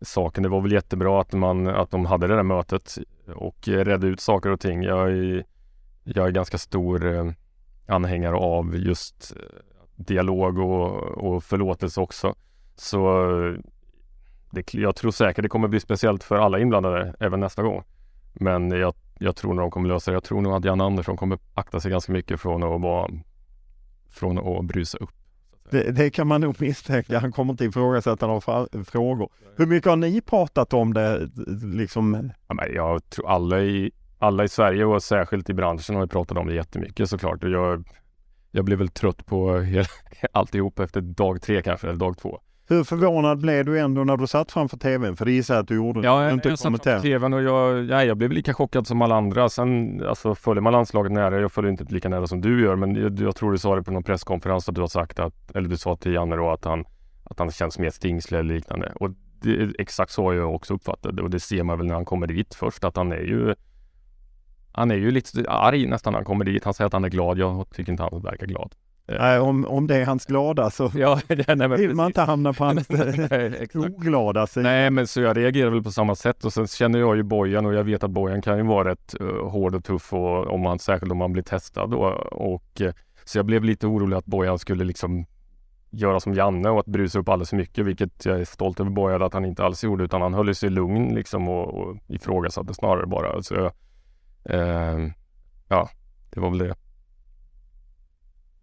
Speaker 4: saken. Det var väl jättebra att, man, att de hade det där mötet och redde ut saker och ting. Jag är, jag är ganska stor eh, anhängare av just eh, dialog och, och förlåtelse också. Så det, jag tror säkert det kommer bli speciellt för alla inblandade även nästa gång. Men jag, jag tror nog de kommer lösa det. Jag tror nog att Jan Andersson kommer akta sig ganska mycket från att vara från att brusa upp.
Speaker 3: Det, det kan man nog misstänka. Han kommer inte ifrågasätta några frågor. Hur mycket har ni pratat om det? Liksom,
Speaker 4: Ja, jag tror alla i, alla i Sverige och särskilt i branschen har pratat om det jättemycket såklart. Och jag, jag blev väl trött på hela, alltihop efter dag tre kanske, eller dag två.
Speaker 3: Hur förvånad blev du ändå när du satt framför tvn? För det gissar jag att du gjorde.
Speaker 4: Ja, jag,
Speaker 3: inte
Speaker 4: jag satt
Speaker 3: kommenterat.
Speaker 4: tvn och jag, ja, jag blev lika chockad som alla andra. Sen alltså, följer man landslaget nära. Jag följer inte lika nära som du gör, men jag, jag tror du sa det på någon presskonferens att du har sagt att, eller du sa till Janne då att han, att han känns mer stingslig eller liknande. Och det, exakt så har jag också uppfattat det och det ser man väl när han kommer dit först att han är ju han är ju lite arg nästan när han kommer dit. Han säger att han är glad. Jag tycker inte han verkar glad.
Speaker 3: Nej, om, om det är hans glada så
Speaker 4: Ja, nej,
Speaker 3: vill man inte hamna på hans
Speaker 4: Nej,
Speaker 3: oglada sida.
Speaker 4: Nej, men så jag reagerar väl på samma sätt och sen känner jag ju Bojan och jag vet att Bojan kan ju vara rätt uh, hård och tuff och om man, särskilt om man blir testad då. Och, eh, så jag blev lite orolig att Bojan skulle liksom göra som Janne och att brusa upp alldeles för mycket, vilket jag är stolt över Bojan att han inte alls gjorde, utan han höll sig lugn liksom och, och ifrågasatte snarare bara. Så, eh, ja, det var väl det.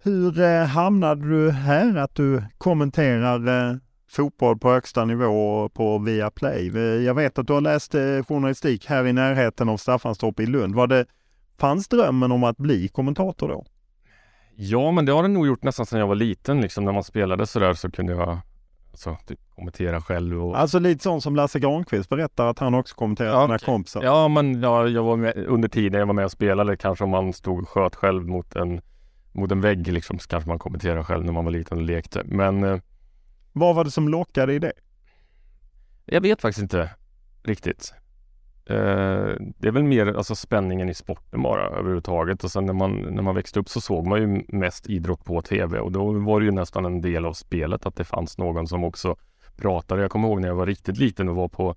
Speaker 3: Hur eh, hamnade du här att du kommenterar eh, fotboll på högsta nivå på Viaplay? Jag vet att du har läst eh, journalistik här i närheten av Staffanstorp i Lund. Var det, fanns drömmen om att bli kommentator då?
Speaker 4: Ja, men det har det nog gjort nästan sedan jag var liten. Liksom, när man spelade sådär så kunde jag alltså, typ, kommentera själv. Och...
Speaker 3: Alltså lite sånt som Lasse Granqvist berättar att han också kommenterar
Speaker 4: Ja,
Speaker 3: sina kompisar.
Speaker 4: Ja, men ja, jag var med, under tiden jag var med och spelade, kanske om man stod och sköt själv mot en, mot en vägg liksom, så kanske man kommenterade själv när man var liten och lekte. Men eh,
Speaker 3: Vad var det som lockade i det?
Speaker 4: jag vet faktiskt inte riktigt. Eh, det är väl mer alltså, spänningen i sporten bara överhuvudtaget. Och sen när man, när man växte upp så såg man ju mest idrott på tv och då var det ju nästan en del av spelet att det fanns någon som också pratade. Jag kommer ihåg när jag var riktigt liten och var på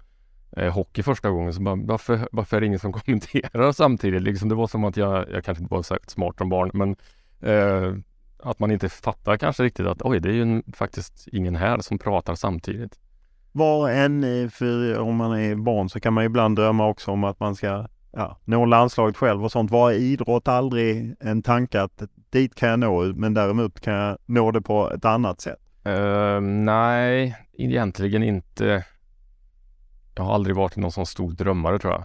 Speaker 4: eh, hockey första gången. Så bara, varför, varför är det ingen som kommenterar samtidigt? Liksom, det var som att jag, jag kanske inte var särskilt smart som barn, men eh, att man inte fattar kanske riktigt att oj, det är ju en, faktiskt ingen här som pratar samtidigt.
Speaker 3: Var en, eh, för om man är barn så kan man ibland drömma också om att man ska ja, nå landslaget själv och sånt. Var idrott aldrig en tanke att dit kan jag nå, men däremot kan jag nå det på ett annat sätt?
Speaker 4: Eh, nej, egentligen inte. Jag har aldrig varit någon sån stor drömmare tror jag.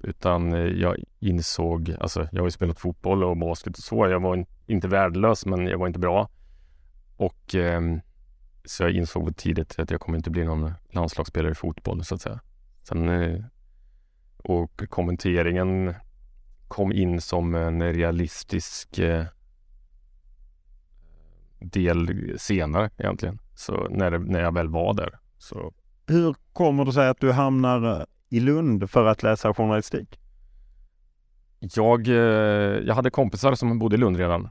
Speaker 4: Utan eh, jag insåg, alltså jag har ju spelat fotboll och basket och så. Jag var inte värdelös men jag var inte bra. Och ehm, så jag insåg tidigt att jag kommer inte bli någon landslagsspelare i fotboll så att säga. Sen, eh, och kommenteringen kom in som en realistisk eh, del senare egentligen. Så när, det, när jag väl var där. Så
Speaker 3: Hur kommer det sig att du hamnar eh, i Lund för att läsa journalistik?
Speaker 4: jag, eh, jag hade kompisar som bodde i Lund redan.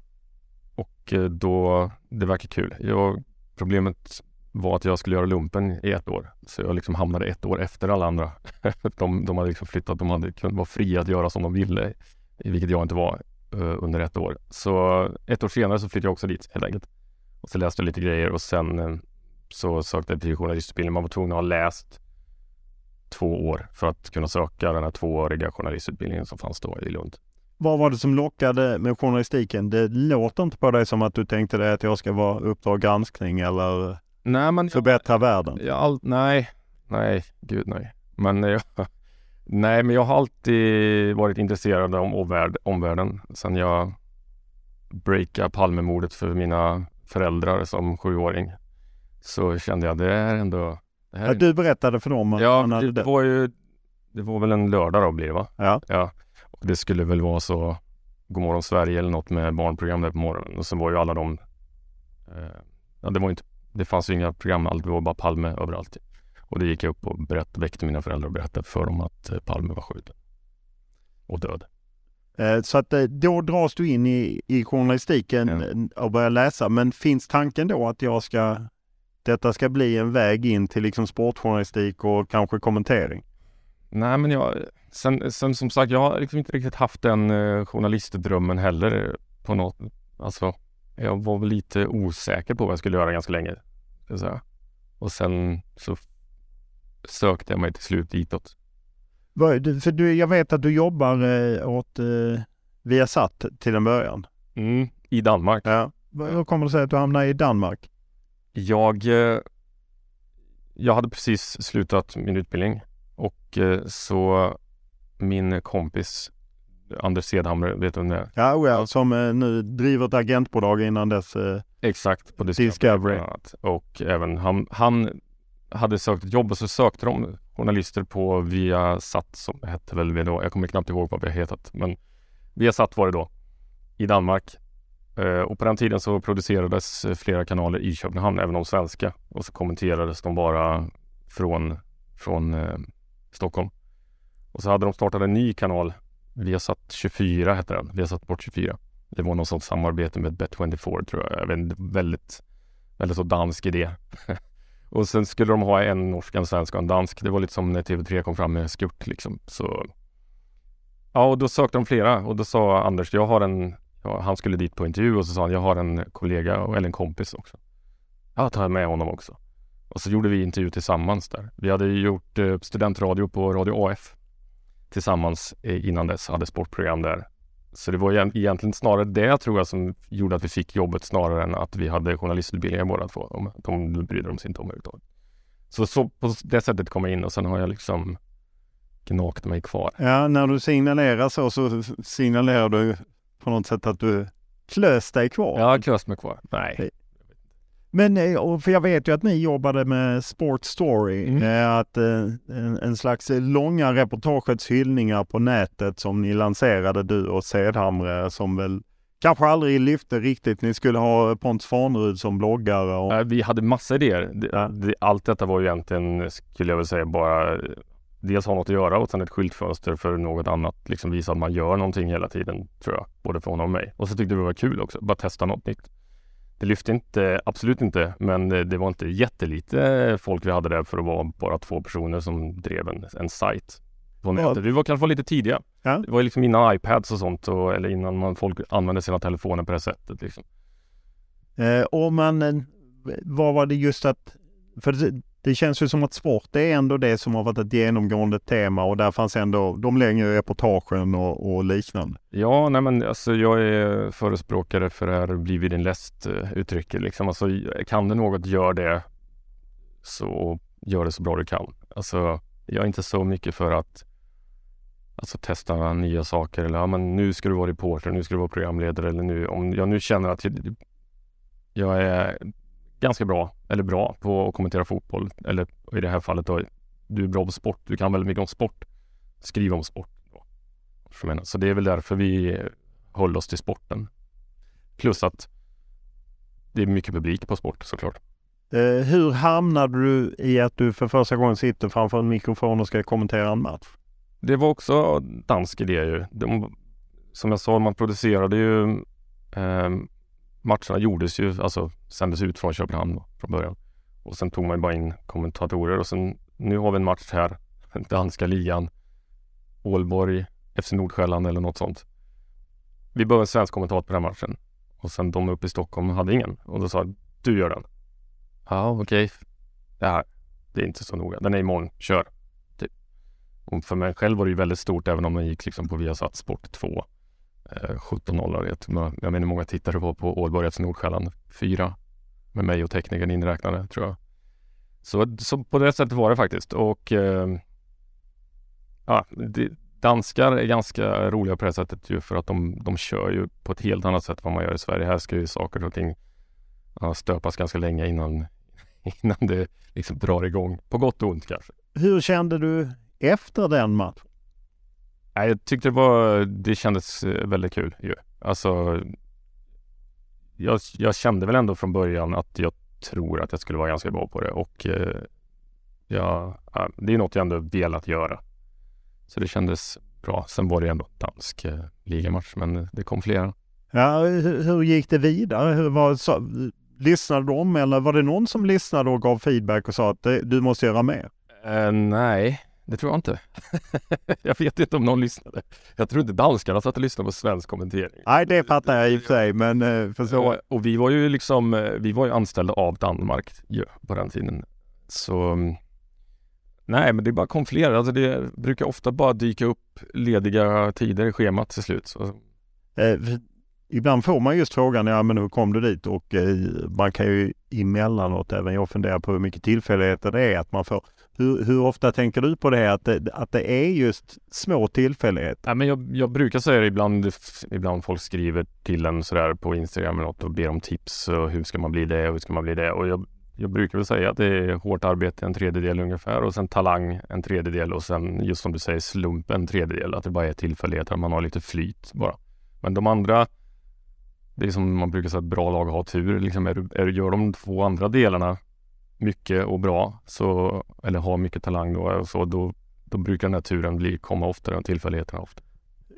Speaker 4: Och eh, då, det verkar kul. Jag, problemet var att jag skulle göra lumpen i ett år. Så jag liksom hamnade ett år efter alla andra. de, de hade liksom flyttat, de hade kunnat vara fria att göra som de ville. Vilket jag inte var eh, under ett år. Så ett år senare så flyttade jag också dit helt enkelt. Och så läste jag lite grejer och sen eh, så sökte jag till journalistutbildning. Man var tvungen att ha läst två år för att kunna söka den här tvååriga journalistutbildningen som fanns då i Lund.
Speaker 3: Vad var det som lockade med journalistiken? Det låter inte på dig som att du tänkte dig att jag ska vara Uppdrag granskning eller
Speaker 4: Nej, men
Speaker 3: förbättra världen.
Speaker 4: jag, all, nej, nej, gud nej. Men jag, nej, men jag har alltid varit intresserad av omvärld, omvärlden sen jag breakade Palmemordet för mina föräldrar som sjuåring. Så kände jag det är ändå... Det här
Speaker 3: Ja, Du berättade för dem att
Speaker 4: Ja,
Speaker 3: han hade
Speaker 4: det, det
Speaker 3: det.
Speaker 4: var ju Det var väl en lördag då blir det va?
Speaker 3: Ja.
Speaker 4: ja. Och det skulle väl vara så Godmorgon Sverige eller något med barnprogram där på morgonen och så var ju alla de eh, Ja det var inte Det fanns ju inga program allt, det var bara Palme överallt Och det gick jag upp och berättade, väckte mina föräldrar och berättade för dem att eh, Palme var skjuten Och död
Speaker 3: Eh, Så att eh, då dras du in i, i journalistiken
Speaker 4: Ja.
Speaker 3: och börjar läsa. Men finns tanken då att jag ska, detta ska bli en väg in till liksom sportjournalistik och kanske kommentering?
Speaker 4: Nej men jag, sen, sen som sagt jag har liksom inte riktigt haft den eh, journalistdrömmen heller eh, på något, alltså jag var väl lite osäker på vad jag skulle göra ganska länge. Ska säga. Och sen så sökte jag mig till slut ditåt.
Speaker 3: För du, jag vet att du jobbar eh, åt eh, Viasat till en början.
Speaker 4: Mm, I Danmark.
Speaker 3: Ja. Vad- Hur kommer det sig att du hamnar i Danmark?
Speaker 4: Jag, eh, jag hade precis slutat min utbildning och så min kompis Anders Sedhammer, vet du vem det är?
Speaker 3: Ja, oh ja, som eh, nu driver ett agentbolag innan dess. Eh,
Speaker 4: Exakt, på Discovery.
Speaker 3: Discovery.
Speaker 4: Och även han, han hade sökt ett jobb och så sökte de journalister på Viasat som hette väl då. Jag kommer knappt ihåg vad vi har hetat. Men Viasat var det då i Danmark. Eh, och på den tiden så producerades eh, flera kanaler i Köpenhamn, även de svenska. Och så kommenterades de bara från, från eh, Stockholm. Och så hade de startat en ny kanal, Viasat 24 hette den, Viasat Sport 24. Det var något sånt samarbete med Bet24 tror jag. jag vet, väldigt, väldigt så dansk idé. och sen skulle de ha en norsk, en svensk och en dansk. Det var lite som när TV3 kom fram med Skurt liksom. Så Ja, och då sökte de flera och då sa Anders, jag har en, ja, han skulle dit på intervju och så sa han, jag har en kollega eller en kompis också. Ja, tar med honom också. Och så gjorde vi intervju tillsammans där. Vi hade gjort eh, studentradio på Radio AF tillsammans eh, innan dess, hade sportprogram där. Så det var egent- egentligen snarare det tror jag som gjorde att vi fick jobbet snarare än att vi hade journalistutbildningar båda två. Om- De brydde de sig inte om överhuvudtaget. Så, så på det sättet kom jag in och sen har jag liksom gnagt mig kvar.
Speaker 3: ja, när du signalerar så, så signalerar du på något sätt att du klös dig kvar.
Speaker 4: Har klöst mig kvar. Nej.
Speaker 3: Men eh, för jag vet ju att ni jobbade med Sport Story,
Speaker 4: Mm.
Speaker 3: eh, att eh, en, en slags långa reportagets hyllningar på nätet som ni lanserade du och Sedhamre som väl kanske aldrig lyfte riktigt. Ni skulle ha Pontus Farnerud som bloggare och
Speaker 4: Vi hade massa idéer. Allt detta var ju egentligen, skulle jag väl säga, bara dels ha något att göra och sen ett skyltfönster för något annat. Liksom visa att man gör någonting hela tiden, tror jag. Både för honom och mig. Och så tyckte vi det var kul också, bara testa något nytt. Det lyfte inte, absolut inte, men det, var inte jättelite folk vi hade där för att vara bara två personer som drev en, en sajt på nätet. Vi var kanske var lite tidiga.
Speaker 3: Ja.
Speaker 4: Det var liksom innan iPads och sånt, och, eller innan man, folk använde sina telefoner på det sättet. Liksom.
Speaker 3: Eh, och man, eh, vad var det just att, för det, känns ju som att sport är ändå det som har varit ett genomgående tema och där fanns ändå de längre reportagen och, och liknande.
Speaker 4: Ja, nej men alltså jag är förespråkare för det här bli vid din läst eh, uttrycket liksom. Alltså kan du något, gör det. Så gör det så bra du kan. Alltså jag är inte så mycket för att alltså, testa nya saker eller ja, men nu ska du vara reporter, nu ska du vara programledare eller nu om jag nu känner att jag, jag är ganska bra eller bra på att kommentera fotboll eller i det här fallet då du är bra på sport, du kan väldigt mycket om sport. Skriv om sport. Så det är väl därför vi håller oss till sporten. Plus att det är mycket publik på sport såklart.
Speaker 3: Eh, hur hamnade du i att du för första gången sitter framför en mikrofon och ska kommentera en match?
Speaker 4: Det var också dansk idé ju. De, som jag sa, man producerade ju eh, matcherna gjordes ju, alltså sändes ut från Köpenhamn då, från början. Och sen tog man ju bara in kommentatorer och sen nu har vi en match här, danska ligan, Ålborg, FC Nordsjälland eller något sånt. Vi behöver en svensk kommentator på den här matchen. Och sen de uppe i Stockholm hade ingen. Och då sa jag, du gör den. Ja, okej. Det här, det är inte så noga. Den är imorgon, kör. Typ. Och för mig själv var det ju väldigt stort även om den gick liksom på Viasat Sport 2. Eh, 17-0 vet jag. Jag menar hur många tittare var på Ålborgets Nordsjälland. Fyra. Med mig och teknikern inräknade tror jag. Så, så på det sättet var det faktiskt. Och eh, ja, det, danskar är ganska roliga på det sättet ju för att de, de kör ju på ett helt annat sätt än vad man gör i Sverige. Här ska ju saker och ting ja, stöpas ganska länge innan, innan det liksom drar igång. På gott och ont kanske.
Speaker 3: Hur kände du efter den matchen?
Speaker 4: Jag tyckte det var, det kändes eh, väldigt kul ju. Alltså, jag, jag kände väl ändå från början att jag tror att jag skulle vara ganska bra på det och eh, ja, ja, det är något jag ändå velat göra. Så det kändes bra. Sen var det ändå dansk eh, ligamatch, men det kom flera.
Speaker 3: Ja, hur, hur gick det vidare? Hur var, så, lyssnade de eller var det någon som lyssnade och gav feedback och sa att det, du måste göra mer?
Speaker 4: Eh, nej, det tror jag inte. jag vet inte om någon lyssnade. Jag tror inte danskarna satt och lyssnade på svensk kommentering.
Speaker 3: Nej, det fattar jag i och för sig, men eh, för så...
Speaker 4: Eh, Och vi var ju liksom, eh, vi var ju anställda av Danmark på den tiden. Så mm, Nej, men det bara kom fler. Alltså det brukar ofta bara dyka upp lediga tider i schemat till slut. Så,
Speaker 3: Eh, ibland får man just frågan, ja men hur kom du dit? Och eh, man kan ju emellanåt, även jag funderar på hur mycket tillfälligheter det är att man får. Hur, hur ofta tänker du på det, att det, att det är just små tillfälligheter?
Speaker 4: Ja, men jag, jag brukar säga det ibland, ibland folk skriver till en sådär på Instagram eller något och ber om tips och hur ska man bli det och hur ska man bli det och jag, jag brukar väl säga att det är hårt arbete en tredjedel ungefär och sen talang en tredjedel och sen just som du säger slump en tredjedel. Att det bara är tillfälligheter, att man har lite flyt bara. Men de andra, det är som man brukar säga, ett bra lag har tur. Liksom är, är, gör de två andra delarna mycket och bra, så, eller har mycket talang då, och så, då, då brukar den här turen bli, komma oftare än tillfälligheterna ofta.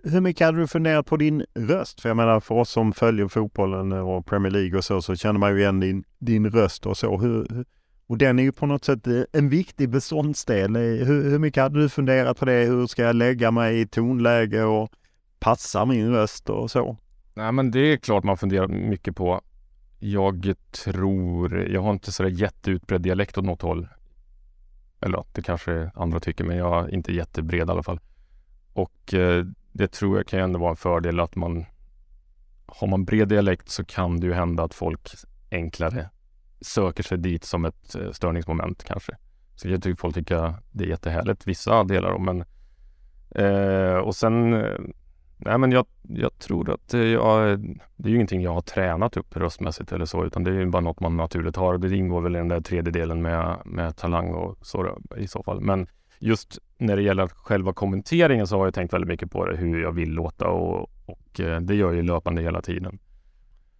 Speaker 3: Hur mycket hade du funderat på din röst? För jag menar för oss som följer fotbollen och Premier League och så, så känner man ju igen din, din röst och så. Hur, hur- och den är ju på något sätt eh, en viktig beståndsdel. Eh, Hur, hur mycket hade du funderat på det? Hur ska jag lägga mig i tonläge och passa min röst och så?
Speaker 4: Nej men det är klart man funderar mycket på. Jag tror, jag har inte sådär jätteutbredd dialekt åt något håll. Eller det kanske andra tycker, men jag är inte jättebred i alla fall. Och eh, det tror jag kan ju ändå vara en fördel att man har man bred dialekt så kan det ju hända att folk enklare söker sig dit som ett eh, störningsmoment kanske. Så jag tycker folk tycker det är jättehärligt, vissa delar då, men eh, och sen eh, Nej men jag, jag tror att eh, jag, det är ju ingenting jag har tränat upp röstmässigt eller så utan det är ju bara något man naturligt har. Det ingår väl i den där tredjedelen med, med talang och så i så fall. Men just när det gäller själva kommenteringen så har jag tänkt väldigt mycket på det, hur jag vill låta och, och eh, det gör jag ju löpande hela tiden.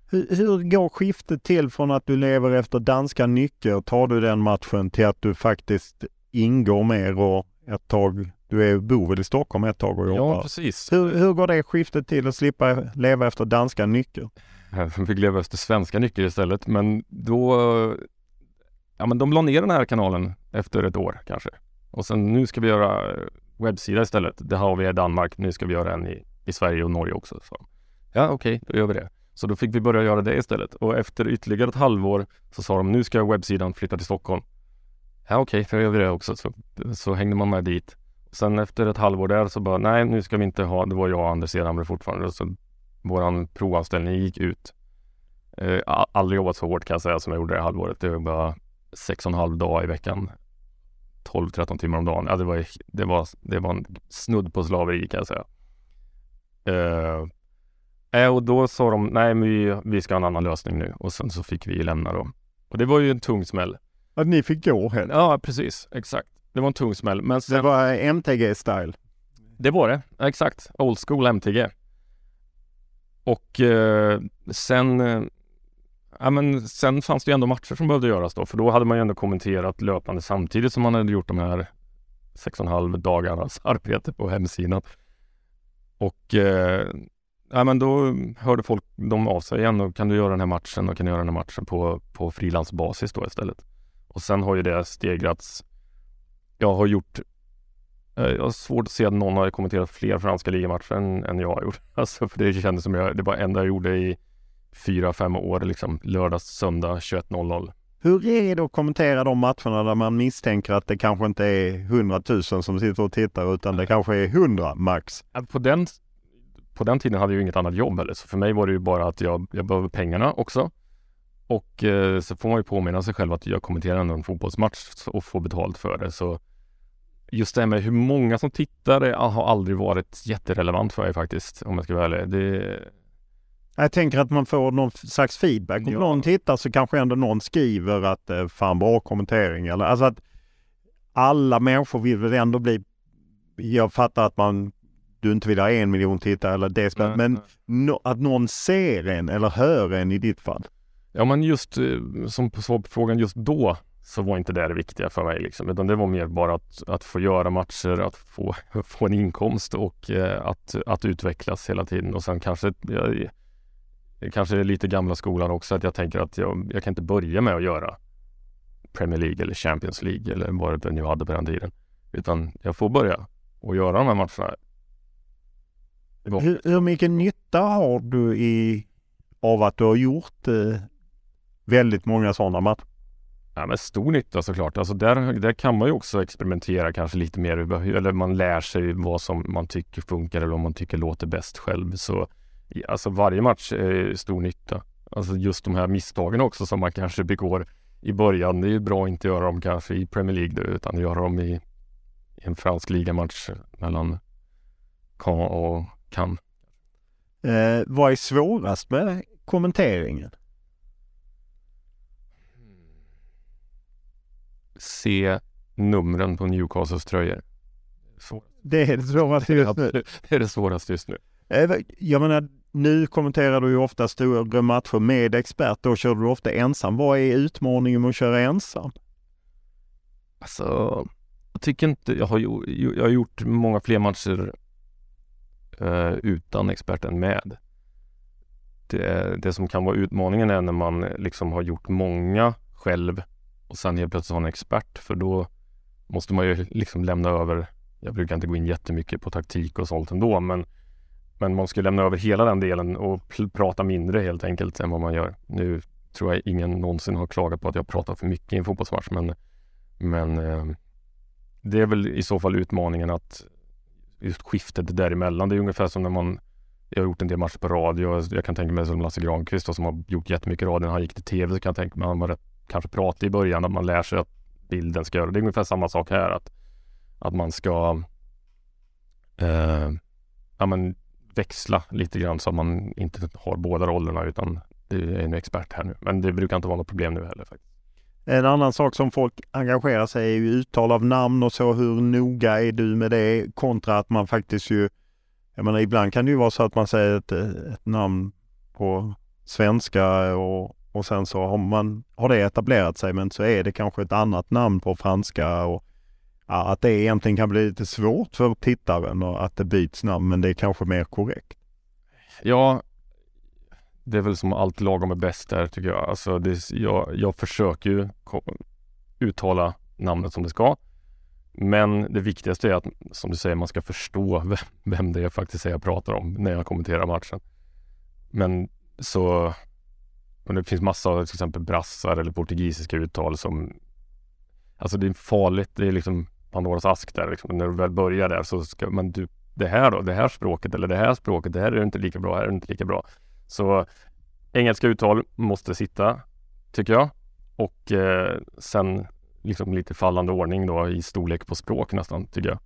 Speaker 3: Hur, hur går skiftet till från att du lever efter danska nycker? Tar du den matchen till att du faktiskt ingår mer och ett tag, du är, bor väl i Stockholm ett tag och jobbar?
Speaker 4: Ja, precis.
Speaker 3: Hur, hur går det skiftet till att slippa leva efter danska nycker?
Speaker 4: Jag fick leva efter svenska nycker istället men då Ja men de la ner den här kanalen efter ett år kanske. Och sen nu ska vi göra webbsida istället. Det har vi i Danmark. Nu ska vi göra en i, i Sverige och Norge också. Så. Ja okej, då gör vi det. Så då fick vi börja göra det istället. Och efter ytterligare ett halvår så sa de nu ska webbsidan flytta till Stockholm. Ja okej, då gör vi det också. Så, så hängde man med dit. Sen efter ett halvår där så bara nej nu ska vi inte ha, det var jag och Anders Edhamre fortfarande. Så våran provanställning gick ut. Eh, aldrig jobbat så hårt kan jag säga som jag gjorde det halvåret. Det var bara sex och en halv dag i veckan. 12-13 timmar om dagen. Ja, det, var, det, var, det var en snudd på slaveri kan jag säga. Eh, eh, och då sa de nej men vi, vi ska ha en annan lösning nu och sen så fick vi lämna då. Och det var ju en tung smäll.
Speaker 3: Att ni fick gå helt?
Speaker 4: Ja precis, exakt. Det var en tung smäll. Men sen,
Speaker 3: Det var MTG-style?
Speaker 4: det var det, exakt. Old school MTG. Och eh, sen, eh, ja, men sen fanns det ju ändå matcher som behövde göras då, för då hade man ju ändå kommenterat löpande samtidigt som man hade gjort de här sex och en halv dagarnas arbete på hemsidan. Och eh, ja, men då hörde folk de av sig igen och kan du göra den här matchen och kan du göra den här matchen på, på frilansbasis då istället. Och sen har ju det stegrats. Jag har gjort Eh, Jag har svårt att se att någon har kommenterat fler franska ligamatcher än, än jag har gjort. Alltså för det kändes som jag, det var det enda jag gjorde i fyra, fem år liksom. Lördag, söndag 21.00.
Speaker 3: Hur är det att kommentera de matcherna där man misstänker att det kanske inte är 100 000 som sitter och tittar utan det kanske är 100 max?
Speaker 4: På den, på den tiden hade jag ju inget annat jobb heller. Så för mig var det ju bara att jag, jag behöver pengarna också. Och eh, så får man ju påminna sig själv att jag kommenterar ändå en fotbollsmatch och får betalt för det. Så just det här med hur många som tittar har aldrig varit jätterelevant för mig faktiskt, om jag ska vara ärlig. Det,
Speaker 3: Jag tänker att man får någon slags feedback. Om
Speaker 4: Ja.
Speaker 3: någon tittar så kanske ändå någon skriver att eh, fan bra kommentering. Eller, alltså att alla människor vill väl ändå bli... Jag fattar att man du inte vill ha en miljon tittare eller det spelet,
Speaker 4: Nej,
Speaker 3: men nå- att någon ser en eller hör en i ditt fall.
Speaker 4: Ja men just eh, som på svar på frågan just då så var inte det det viktiga för mig liksom. Utan det var mer bara att, att få göra matcher, att få, få en inkomst och eh, att, att utvecklas hela tiden. Och sen kanske, jag, kanske är lite gamla skolan också, att jag tänker att jag, jag kan inte börja med att göra Premier League eller Champions League eller vad det nu hade på den tiden. Utan jag får börja och göra de här matcherna.
Speaker 3: Hur, hur mycket nytta har du i, av att du har gjort eh, väldigt många sådana matcher?
Speaker 4: Ja, men stor nytta såklart. Alltså där, där kan man ju också experimentera kanske lite mer. Eller man lär sig vad som man tycker funkar eller vad man tycker låter bäst själv. Så alltså varje match är stor nytta. Alltså just de här misstagen också som man kanske begår i början. Det är ju bra att inte göra dem kanske i Premier League då, utan göra dem i, i en fransk ligamatch mellan Caen och Cannes.
Speaker 3: Eh, vad är svårast med kommenteringen?
Speaker 4: Se numren på Newcastles tröjor. Så,
Speaker 3: Det är det svåraste just nu.
Speaker 4: det är det svåraste just nu.
Speaker 3: Eh, Jag menar, nu kommenterar du ju ofta stora matcher med expert. Då kör du ofta ensam. Vad är utmaningen med att köra ensam?
Speaker 4: Alltså, jag tycker inte, jag har, jag har gjort många fler matcher eh, utan experten med. Det, det som kan vara utmaningen är när man liksom har gjort många själv och sen helt plötsligt ha en expert för då måste man ju liksom lämna över, jag brukar inte gå in jättemycket på taktik och sånt ändå men men man ska lämna över hela den delen och pl- prata mindre helt enkelt än vad man gör. Nu tror jag ingen någonsin har klagat på att jag pratar för mycket i en fotbollsmatch men men eh, det är väl i så fall utmaningen att just skiftet däremellan. Det är ungefär som när man jag har gjort en del matcher på radio. Jag kan tänka mig som Lasse Granqvist då, som har gjort jättemycket radio. När han gick till tv så kan jag tänka mig att han var rätt kanske pratade i början att man lär sig att bilden ska göra. Det är ungefär samma sak här. Att, att man ska eh, ja, men växla lite grann så att man inte har båda rollerna utan du är en expert här nu. Men det brukar inte vara något problem nu heller. faktiskt.
Speaker 3: En annan sak som folk engagerar sig i är ju uttal av namn och så. Hur noga är du med det kontra att man faktiskt ju... Jag menar ibland kan det ju vara så att man säger ett, ett namn på svenska och, och sen så har, man, har det etablerat sig men så är det kanske ett annat namn på franska och ja, att det egentligen kan bli lite svårt för tittaren och att det byts namn men det är kanske mer korrekt.
Speaker 4: Ja, det är väl som allt lagom är bäst där tycker jag. Alltså det, jag, jag försöker ju uttala namnet som det ska. Men det viktigaste är att, som du säger, man ska förstå vem, vem det är faktiskt är jag pratar om när jag kommenterar matchen. Men så, men det finns massa till exempel brassar eller portugisiska uttal som, alltså det är farligt, det är liksom Pandoras ask där liksom. När du väl börjar där så ska man, du, det här då, det här språket eller det här språket, det här är inte lika bra, här är inte lika bra. Så engelska uttal måste sitta, tycker jag. Och eh, sen liksom lite fallande ordning då i storlek på språk nästan, tycker jag.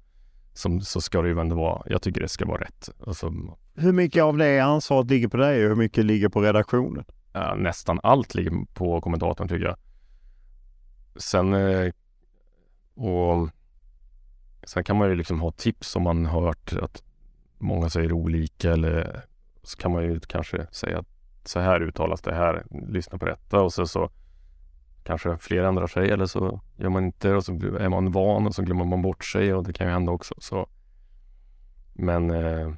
Speaker 4: Som, så ska det ju ändå vara, jag tycker det ska vara rätt. Alltså,
Speaker 3: Hur mycket av det ansvaret ligger på dig och hur mycket ligger på redaktionen?
Speaker 4: Eh, nästan allt ligger på kommentatorn tycker jag. Sen eh, och sen kan man ju liksom ha tips om man hört att många säger olika eller så kan man ju kanske säga att så här uttalas det här, lyssna på detta och så, så kanske fler ändrar sig eller så gör man inte och så är man van och så glömmer man bort sig och det kan ju hända också. Så. Men eh,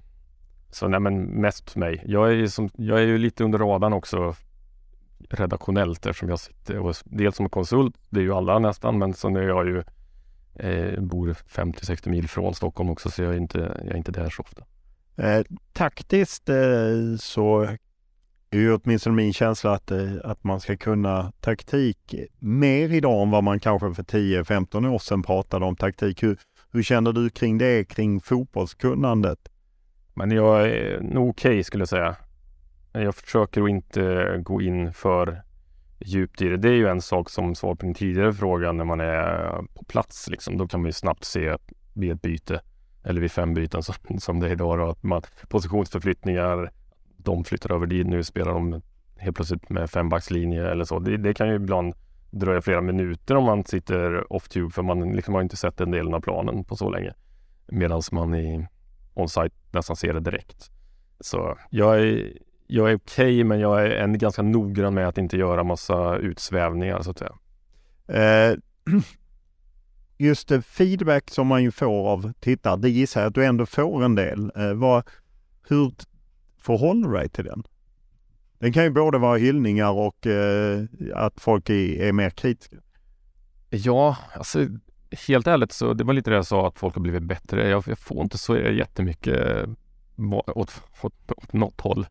Speaker 4: så nej men mest för mig. Jag är, ju som, jag är ju lite under radarn också redaktionellt eftersom jag sitter och dels som konsult, det är ju alla nästan, men sen är jag ju eh, bor 50-60 mil från Stockholm också så jag är inte, jag är inte där så ofta.
Speaker 3: Eh, taktiskt eh, så är ju åtminstone min känsla att, eh, att man ska kunna taktik mer idag än vad man kanske för 10-15 år sedan pratade om taktik. Hur, hur känner du kring det, kring fotbollskunnandet?
Speaker 4: Men jag är nog okej skulle jag säga. Jag försöker att inte gå in för djupt i det. Det är ju en sak som svar på din tidigare fråga när man är på plats. Liksom. Då kan man ju snabbt se vid ett byte eller vid fem byten som, som det är idag. Då, att man, positionsförflyttningar, de flyttar över dit. Nu spelar de helt plötsligt med fembackslinje eller så. Det, det kan ju ibland dröja flera minuter om man sitter off-tube för man liksom har inte sett den delen av planen på så länge. Medan man i on-site nästan ser det direkt. Så jag är, jag är okej men jag är en ganska noggrann med att inte göra massa utsvävningar så att säga.
Speaker 3: Eh, just det, feedback som man ju får av tittare, det gissar jag att du ändå får en del. Eh, vad, hur förhåller du dig till den? Den kan ju både vara hyllningar och eh, att folk är, är mer kritiska.
Speaker 4: Ja, alltså helt ärligt så det var lite det jag sa att folk har blivit bättre. Jag, jag får inte så jättemycket åt, åt, åt något håll.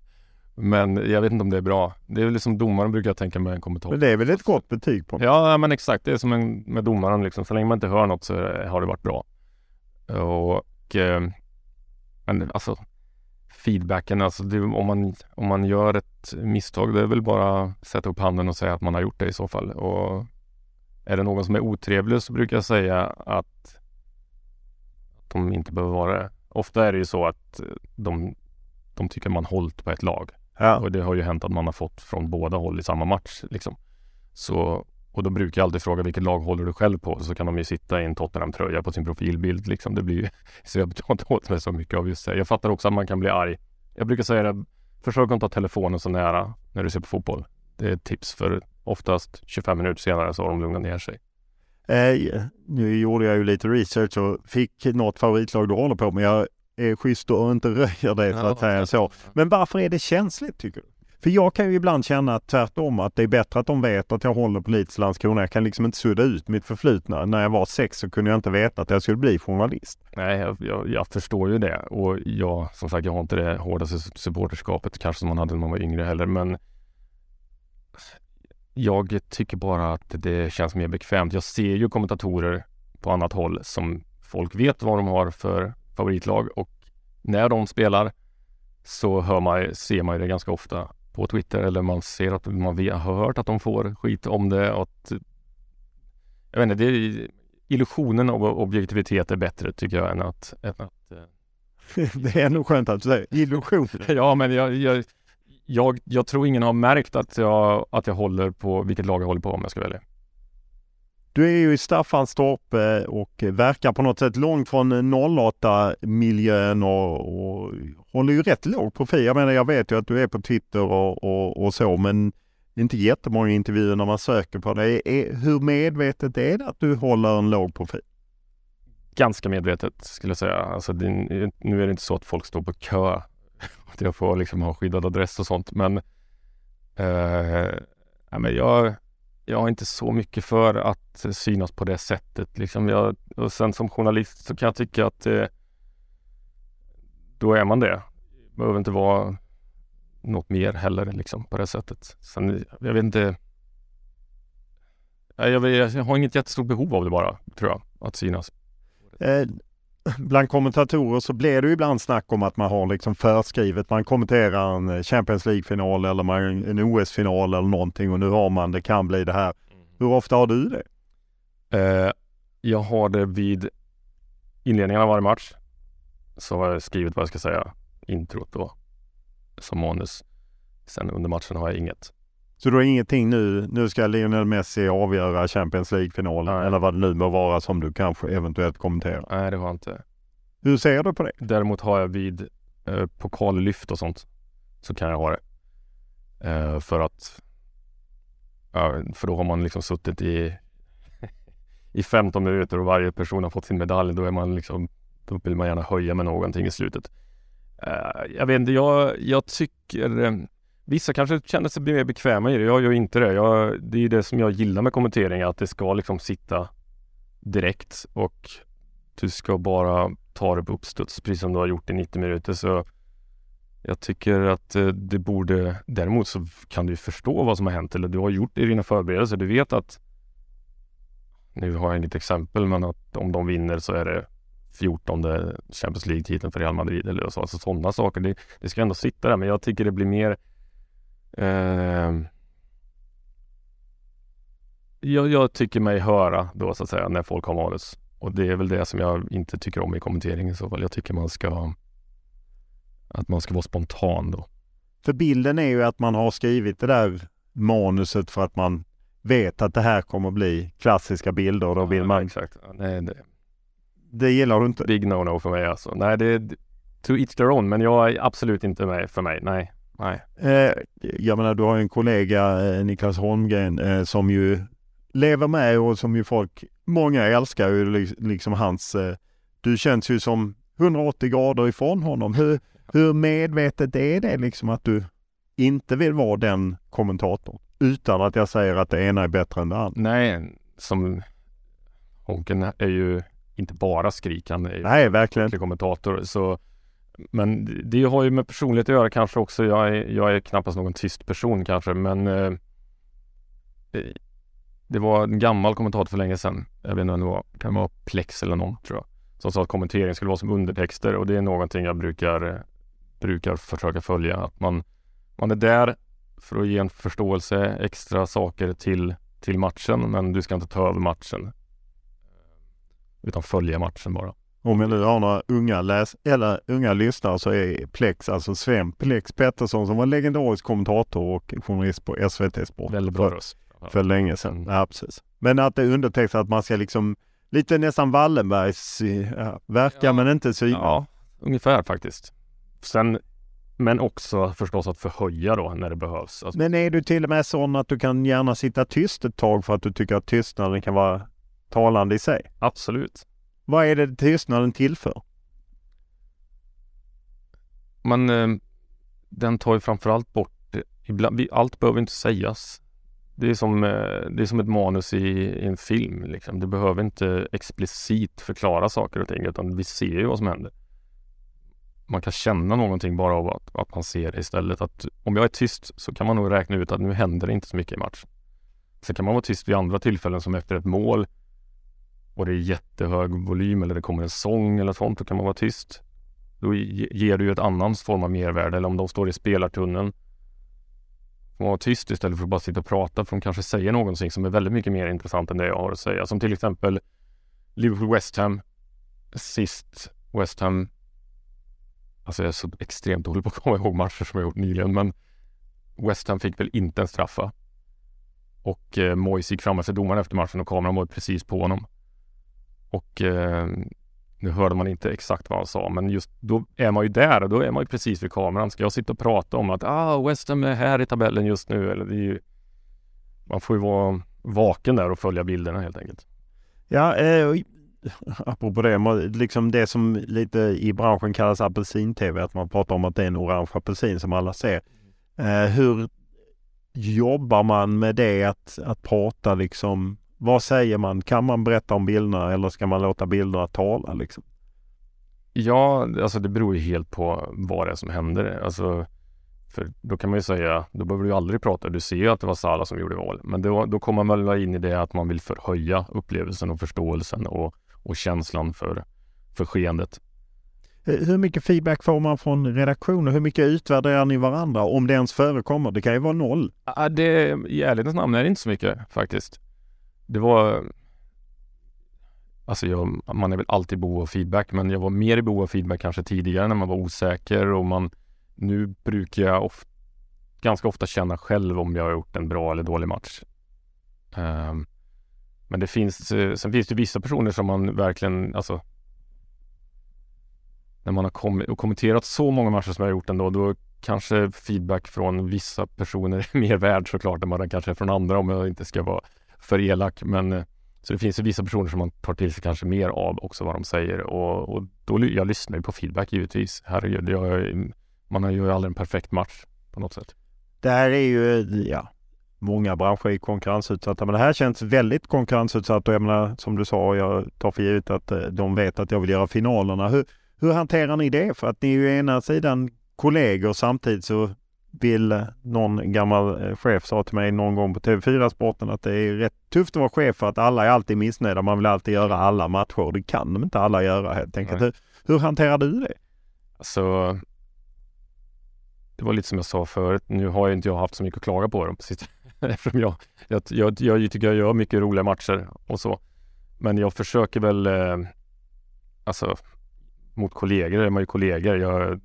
Speaker 4: Men jag vet inte om det är bra. Det är väl liksom domaren brukar jag tänka med en kommentar.
Speaker 3: Men det är väl ett gott betyg på
Speaker 4: Ja, men exakt. Det är som en, med domaren liksom. Så länge man inte hör något så har det varit bra. Och eh, men alltså feedbacken, alltså det, om, man, om man gör ett misstag, det är väl bara att sätta upp handen och säga att man har gjort det i så fall. Och är det någon som är otrevlig så brukar jag säga att, de inte behöver vara det. Ofta är det ju så att de, de tycker man hållit på ett lag.
Speaker 3: Ja.
Speaker 4: Och det har ju hänt att man har fått från båda håll i samma match. Liksom. Så, och då brukar jag alltid fråga vilket lag håller du själv på? Så kan de ju sitta i en Tottenham-tröja på sin profilbild. Liksom. Det blir ju, så jag tar inte åt mig så mycket av just det. Jag fattar också att man kan bli arg. Jag brukar säga det, försök att ha telefonen så nära när du ser på fotboll. Det är ett tips för oftast 25 minuter senare så har de lugnat ner sig.
Speaker 3: Eh, nu gjorde jag ju lite research och fick något favoritlag du håller på men jag är schysst och inte röjer det så att säga så. Men varför är det känsligt tycker du? För jag kan ju ibland känna tvärtom att det är bättre att de vet att jag håller på Leeds Landskrona. Jag kan liksom inte sudda ut mitt förflutna. När jag var sex så kunde jag inte veta att jag skulle bli journalist.
Speaker 4: Nej, jag, jag, jag förstår ju det. Och jag, som sagt, jag har inte det hårdaste supporterskapet kanske som man hade när man var yngre heller. Men jag tycker bara att det känns mer bekvämt. Jag ser ju kommentatorer på annat håll som folk vet vad de har för favoritlag och när de spelar så hör man, ser man ju det ganska ofta på Twitter eller man ser att man har hört att de får skit om det och att jag vet inte, det är, illusionen av objektivitet är bättre tycker jag än att, än att eh,
Speaker 3: det är ändå skönt att du säger illusion.
Speaker 4: Ja, men jag, jag, jag, jag tror ingen har märkt att jag, att jag håller på vilket lag jag håller på om jag ska välja.
Speaker 3: Du är ju i Staffanstorp och verkar på något sätt långt från 08-miljön och, och håller ju rätt låg profil. Jag menar, jag vet ju att du är på Twitter och, och, och så, men inte jättemånga intervjuer när man söker på dig. Är, hur medvetet är det att du håller en låg profil?
Speaker 4: Ganska medvetet skulle jag säga. Alltså, det, nu är det inte så att folk står på kö. Att jag får liksom ha skyddad adress och sånt, men, eh, ja, men jag, jag har inte så mycket för att synas på det sättet. Liksom jag, och sen som journalist så kan jag tycka att eh, då är man det. Det behöver inte vara något mer heller liksom på det sättet. Sen, jag vet inte. Jag, jag, jag har inget jättestort behov av det bara, tror jag, att synas.
Speaker 3: Eh, bland kommentatorer så blir det ju ibland snack om att man har liksom förskrivet. Man kommenterar en Champions League-final eller man, en OS-final eller någonting och nu har man, det kan bli det här. Hur ofta har du det?
Speaker 4: Eh, jag har det vid inledningen av varje match. Så har jag skrivit vad jag ska säga, introt då, som manus. Sen under matchen har jag inget.
Speaker 3: Så du har ingenting nu, nu ska Lionel Messi avgöra Champions League-finalen eller vad det nu må vara som du kanske eventuellt kommenterar.
Speaker 4: Nej, det har jag inte.
Speaker 3: Hur ser du på det?
Speaker 4: Däremot har jag vid eh, pokallyft och sånt så kan jag ha det. Eh, för att ja, för då har man liksom suttit i i 15 minuter och varje person har fått sin medalj. Då är man liksom då vill man gärna höja med någonting i slutet. Eh, jag vet inte, jag, jag tycker eh, Vissa kanske känner sig mer bekväma i det. Jag gör inte det. Jag, det är det som jag gillar med kommentering, att det ska liksom sitta direkt och du ska bara ta det på uppstuds precis som du har gjort i 90 minuter. Så jag tycker att eh, det borde, däremot så kan du förstå vad som har hänt eller du har gjort i dina förberedelser. Du vet att, nu har jag inget exempel, men att om de vinner så är det 14 Champions League-titeln för Real Madrid eller så. Alltså sådana saker. Det, det ska ändå sitta där, men jag tycker det blir mer jag, jag tycker mig höra då så att säga när folk har manus. Och det är väl det som jag inte tycker om i kommentering i så fall. Jag tycker man ska att man ska vara spontan då.
Speaker 3: För bilden är ju att man har skrivit det där manuset för att man vet att det här kommer bli klassiska bilder och då vill man...
Speaker 4: Exakt. Nej, det,
Speaker 3: Det gillar du inte?
Speaker 4: big no-no för mig alltså. Nej, det är to each their own, men jag är absolut inte med för mig. Nej, nej.
Speaker 3: Eh, jag menar, du har ju en kollega, eh, Niklas Holmgren, eh, som ju lever med och som ju folk, många älskar ju li- liksom hans, eh, du känns ju som 180 grader ifrån honom. Hur, hur medvetet är det liksom att du inte vill vara den kommentatorn? Utan att jag säger att det ena är bättre än det andra.
Speaker 4: Nej, som Honken är ju inte bara skrik, han är ju
Speaker 3: Nej, verkligen.
Speaker 4: verklig kommentator. Så, men det har ju med personlighet att göra kanske också. Jag är, jag är knappast någon tyst person kanske, men eh, eh det- var en gammal kommentator för länge sedan. Jag vet inte om det var, kan det vara Plex eller någon tror jag. Som sa att kommentering skulle vara som undertexter och det är någonting jag brukar, brukar försöka följa. Att man, man är där för att ge en förståelse, extra saker till, till matchen, men du ska inte ta över matchen. Utan följa matchen bara.
Speaker 3: Om jag nu har några unga läs eller unga lyssnare så är Plex, alltså Sven Plex Pettersson som var legendarisk kommentator och journalist på SVT Sport.
Speaker 4: Väldigt bra
Speaker 3: för,
Speaker 4: röst.
Speaker 3: för länge sedan.
Speaker 4: Mm.
Speaker 3: Ja, precis. Men att det är undertextat att man ska liksom lite nästan Wallenbergs ja, verka
Speaker 4: Ja.
Speaker 3: men inte syna.
Speaker 4: Ja, ungefär faktiskt. Sen, men också förstås att förhöja då när det behövs. Alltså,
Speaker 3: Men är du till och med sån att du kan gärna sitta tyst ett tag för att du tycker att tystnaden kan vara talande i sig?
Speaker 4: absolut.
Speaker 3: Vad är det tystnaden tillför?
Speaker 4: Men eh, den tar ju framförallt bort, ibland, vi, allt behöver inte sägas. Det är som, eh, det är som ett manus i, i en film. Liksom. Det behöver inte explicit förklara saker och ting utan vi ser ju vad som händer. Man kan känna någonting bara av att, att man ser det istället. Att om jag är tyst så kan man nog räkna ut att nu händer det inte så mycket i matchen. Sen kan man vara tyst vid andra tillfällen som efter ett mål och det är jättehög volym eller det kommer en sång eller sånt, då kan man vara tyst. Då ger du ju ett annans form av mervärde. Eller om de står i spelartunneln. Får man vara tyst istället för att bara sitta och prata. För de kanske säger någonting som är väldigt mycket mer intressant än det jag har att säga. Som till exempel Liverpool-West Ham. Sist West Ham. Alltså jag är så extremt dålig på att komma ihåg matcher som jag gjort nyligen. Men West Ham fick väl inte en straffa. Och eh, Moise gick fram efter domaren efter matchen och kameran var precis på honom. Och eh, nu hörde man inte exakt vad han sa, men just då är man ju där och då är man ju precis vid kameran. Ska jag sitta och prata om att ah, West Ham är här i tabellen just nu? Eller det är ju, man får ju vara vaken där och följa bilderna helt enkelt.
Speaker 3: Ja, eh, apropå det, liksom det som lite i branschen kallas apelsin-tv, att man pratar om att det är en orange apelsin som alla ser. Eh, hur jobbar man med det att, att prata liksom? Vad säger man? Kan man berätta om bilderna eller ska man låta bilderna tala liksom?
Speaker 4: Ja, alltså det beror ju helt på vad det är som händer. Alltså, för då kan man ju säga, då behöver du aldrig prata. Du ser ju att det var Salah som gjorde mål. Men då, då kommer man väl in i det att man vill förhöja upplevelsen och förståelsen och, och känslan för, för skeendet.
Speaker 3: Eh, Hur mycket feedback får man från redaktionen? Hur mycket utvärderar ni varandra? Om det ens förekommer. Det kan ju vara noll.
Speaker 4: Det, I ärlighetens namn är det inte så mycket faktiskt. Det var... Alltså jag, man är väl alltid i behov av feedback, men jag var mer i behov av feedback kanske tidigare när man var osäker och man... Nu brukar jag of, ganska ofta känna själv om jag har gjort en bra eller dålig match. Um, men det finns, eh, sen finns det vissa personer som man verkligen, alltså när man har kommit och kommenterat så många matcher som jag har gjort ändå, då kanske feedback från vissa personer är mer värd såklart än vad den kanske är från andra om jag inte ska vara för elak. Men eh, så det finns ju vissa personer som man tar till sig kanske mer av också vad de säger och, och då, jag lyssnar ju på feedback givetvis. Herregud, jag, man har ju aldrig en perfekt match på något sätt.
Speaker 3: Det här är ju, ja, många branscher är konkurrensutsatta, men det här känns väldigt konkurrensutsatt och jag menar, som du sa, jag tar för givet att eh, de vet att jag vill göra finalerna. Hur, hur hanterar ni det? För att ni är ju ena sidan kollegor samtidigt så vill någon gammal eh, chef sa till mig någon gång på TV4-sporten att det är rätt tufft att vara chef för att alla är alltid missnöjda. Man vill alltid göra alla matcher. Det kan de inte alla göra helt enkelt. Hur, hur hanterar du det?
Speaker 4: Alltså, det var lite som jag sa förut. Nu har ju inte jag haft så mycket att klaga på dem precis. Eftersom jag, jag, jag, jag tycker jag gör mycket roliga matcher och så. Men jag försöker väl, eh, alltså mot kollegor är man ju kollegor. Jag,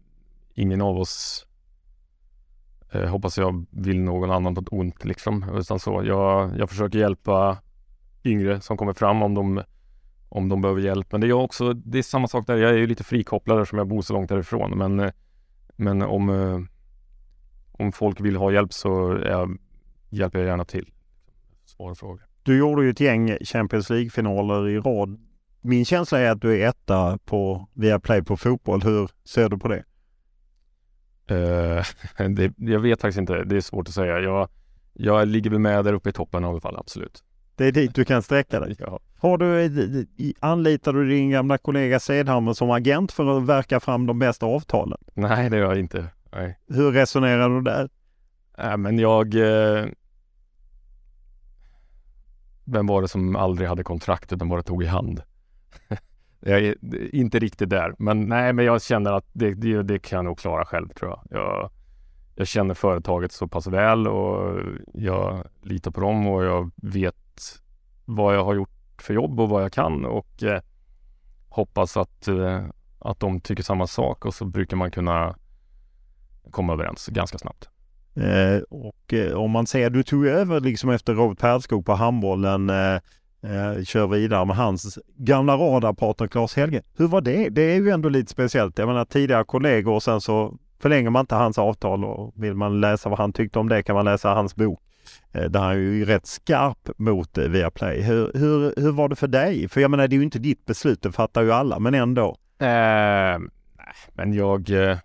Speaker 4: ingen av oss eh, hoppas jag vill någon annan något ont liksom. Utan så. Jag, jag försöker hjälpa yngre som kommer fram om de, om de behöver hjälp. Men det är jag också, det är samma sak där. Jag är ju lite frikopplad eftersom jag bor så långt därifrån. Men, men om, eh, om folk vill ha hjälp så är jag, hjälper jag gärna till. Svår fråga.
Speaker 3: Du gjorde ju ett gäng Champions League-finaler i rad. Min känsla är att du är etta på Viaplay på fotboll. Hur ser du på det?
Speaker 4: Eh, det, jag vet faktiskt inte. Det är svårt att säga. Jag, jag ligger väl med där uppe i toppen i alla fall, absolut.
Speaker 3: Det är dit du kan sträcka dig.
Speaker 4: Ja.
Speaker 3: Har du, anlitar du din gamla kollega Sedhammer som agent för att verka fram de bästa avtalen?
Speaker 4: Nej, det gör jag inte. Nej.
Speaker 3: Hur resonerar du där?
Speaker 4: Äh, men jag... Eh, vem var det som aldrig hade kontrakt utan bara tog i hand? jag är inte riktigt där, men nej, men jag känner att det, det, det kan jag nog klara själv tror jag. jag. Jag känner företaget så pass väl och jag litar på dem och jag vet vad jag har gjort för jobb och vad jag kan och eh, hoppas att, eh, att de tycker samma sak och så brukar man kunna komma överens ganska snabbt.
Speaker 3: Eh, och eh, om man säger, du tog över liksom efter Robert Pärlskog på handbollen, eh, eh, kör vidare med hans gamla radarpartner Claes Helge. Hur var det? Det är ju ändå lite speciellt. Jag menar tidigare kollegor och sen så förlänger man inte hans avtal och vill man läsa vad han tyckte om det kan man läsa hans bok. Eh, där han är ju rätt skarp mot eh, Viaplay. Hur, hur, hur var det för dig? För jag menar det är ju inte ditt beslut, det fattar ju alla, men ändå.
Speaker 4: Eh, men jag... Eh,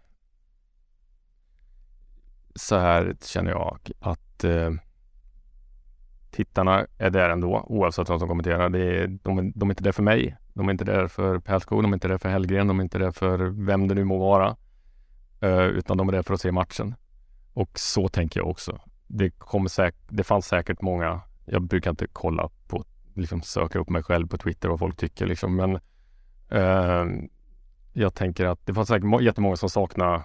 Speaker 4: så här känner jag att eh, tittarna är där ändå oavsett vem som kommenterar. Det är, de, är- de är inte där för mig. De är inte där för Pälskog, de är inte där för Hellgren, de är inte där för vem det nu må vara. Eh, utan de är där för att se matchen. Och så tänker jag också. Det, kommer säk- det fanns säkert många, jag brukar inte kolla på, liksom söka upp mig själv på Twitter vad folk tycker liksom, men eh, jag tänker att det fanns säkert jättemånga som saknar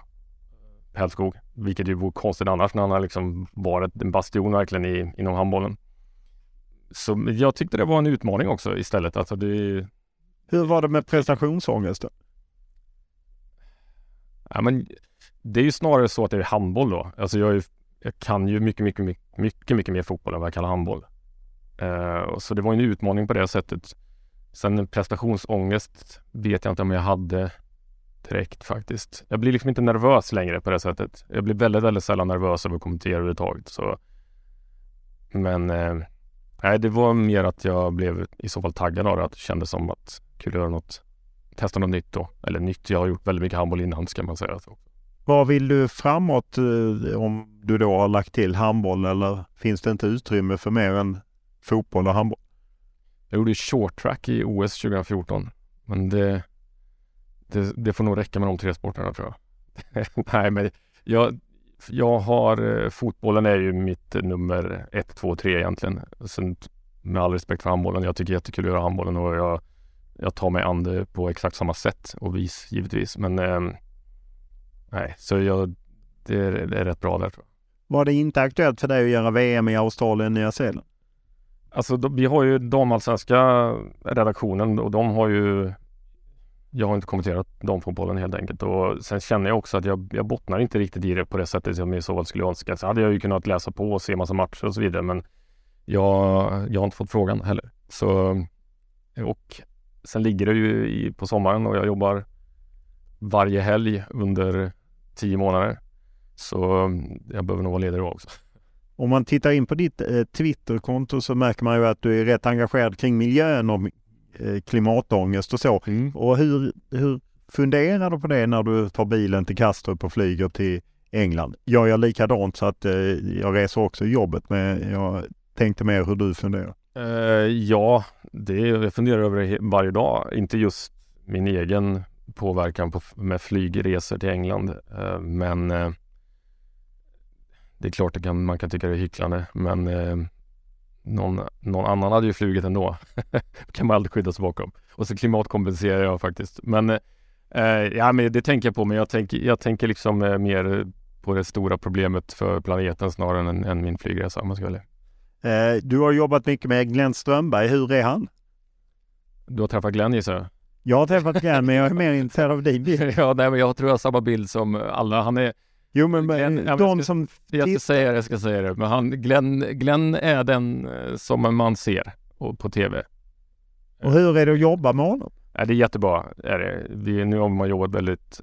Speaker 4: Hällskog, vilket ju vore konstigt annars när han har liksom varit en bastion verkligen i, inom handbollen. Så jag tyckte det var en utmaning också istället. Alltså det,
Speaker 3: Hur var det med prestationsångest då?
Speaker 4: ja, men det är ju snarare så att det är handboll då. Alltså jag, är, jag kan ju mycket, mycket, mycket, mycket, mycket mer fotboll än vad jag kallar handboll. Och så det var en utmaning på det sättet. Sen prestationsångest vet jag inte om jag hade direkt faktiskt. Jag blir liksom inte nervös längre på det sättet. Jag blir väldigt, väldigt sällan nervös över att kommentera överhuvudtaget. Så. Men eh, nej, det var mer att jag blev i så fall taggad av det. Att det kändes som att kul att göra något, testa något nytt då. Eller nytt, jag har gjort väldigt mycket handboll innan ska man säga. Så.
Speaker 3: Vad vill du framåt eh, om du då har lagt till handboll eller finns det inte utrymme för mer än fotboll och handboll?
Speaker 4: Jag gjorde short track i OS 2014. Men det, det, det får nog räcka med de tre sporterna tror jag. Nej, men jag, jag har, eh, fotbollen är ju mitt nummer ett, två, tre egentligen. Sen med all respekt för handbollen, jag tycker jättekul att göra handbollen och jag, jag tar mig an det på exakt samma sätt och vis givetvis. Men ehm, nej, så jag, det är, det är rätt bra där tror jag.
Speaker 3: Var det inte aktuellt för dig att göra VM i Australien och Nya Zeeland?
Speaker 4: Alltså vi har ju damallsvenska redaktionen och de har ju jag har inte kommenterat damfotbollen helt enkelt och sen känner jag också att jag, jag bottnar inte riktigt i det på det sättet som jag i så fall skulle önska. Så hade jag ju kunnat läsa på och se massa matcher och så vidare men jag, jag har inte fått frågan heller. Så och sen ligger det ju i, på sommaren och jag jobbar varje helg under tio månader. Så jag behöver nog vara ledig då också.
Speaker 3: Om man tittar in på ditt eh, Twitterkonto så märker man ju att du är rätt engagerad kring miljön och klimatångest och så. Och hur, hur funderar du på det när du tar bilen till Kastrup och flyger till England? Jag gör likadant så att eh, jag reser också i jobbet men jag tänkte mer hur du funderar.
Speaker 4: Eh, ja, det jag funderar över det varje dag. Inte just min egen påverkan på, med flygresor till England. Eh, men eh, det är klart kan, man kan tycka det är hycklande. Men eh, någon, någon annan hade ju flugit ändå. kan man aldrig skydda sig bakom. Och så klimatkompenserar jag faktiskt. Men eh, ja, men det tänker jag på. Men jag tänker, jag tänker liksom eh, mer på det stora problemet för planeten snarare än, än min flygresa om man ska välja.
Speaker 3: Eh, du har jobbat mycket med Glenn Strömberg. Hur är han?
Speaker 4: Du har träffat Glenn gissar jag?
Speaker 3: Jag har träffat Glenn men jag är mer intresserad av din bild.
Speaker 4: ja, nej, men jag tror jag har samma bild som alla. Han är,
Speaker 3: Jo men
Speaker 4: Glenn-
Speaker 3: eh,
Speaker 4: men
Speaker 3: de
Speaker 4: jag ska-
Speaker 3: som
Speaker 4: jag ska säga det, jag ska säga det, men han, Glenn, Glenn är den eh, som man ser på TV.
Speaker 3: Och hur är det att jobba med honom?
Speaker 4: Ja, det är jättebra. Är det. Vi, nu har man jobbat väldigt...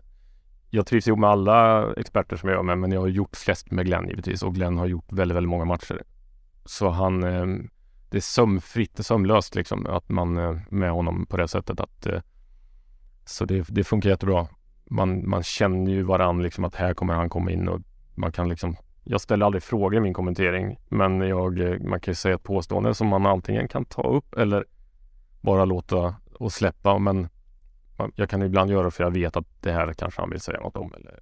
Speaker 4: Jag trivs ihop med alla experter som jag jobbar med, men jag har gjort flest med Glenn givetvis och Glenn har gjort väldigt, väldigt många matcher. Så han, eh, det är sömnfritt, sömnlöst liksom att man är med honom på det sättet att eh, så det, det funkar jättebra. Man, man känner ju varann liksom att här kommer han komma in och man kan liksom jag ställer aldrig frågor i min kommentering men jag, eh, man kan ju säga ett påstående som man antingen kan ta upp eller bara låta och släppa men jag kan ibland göra det för jag vet att det här kanske han vill säga något om. Eller,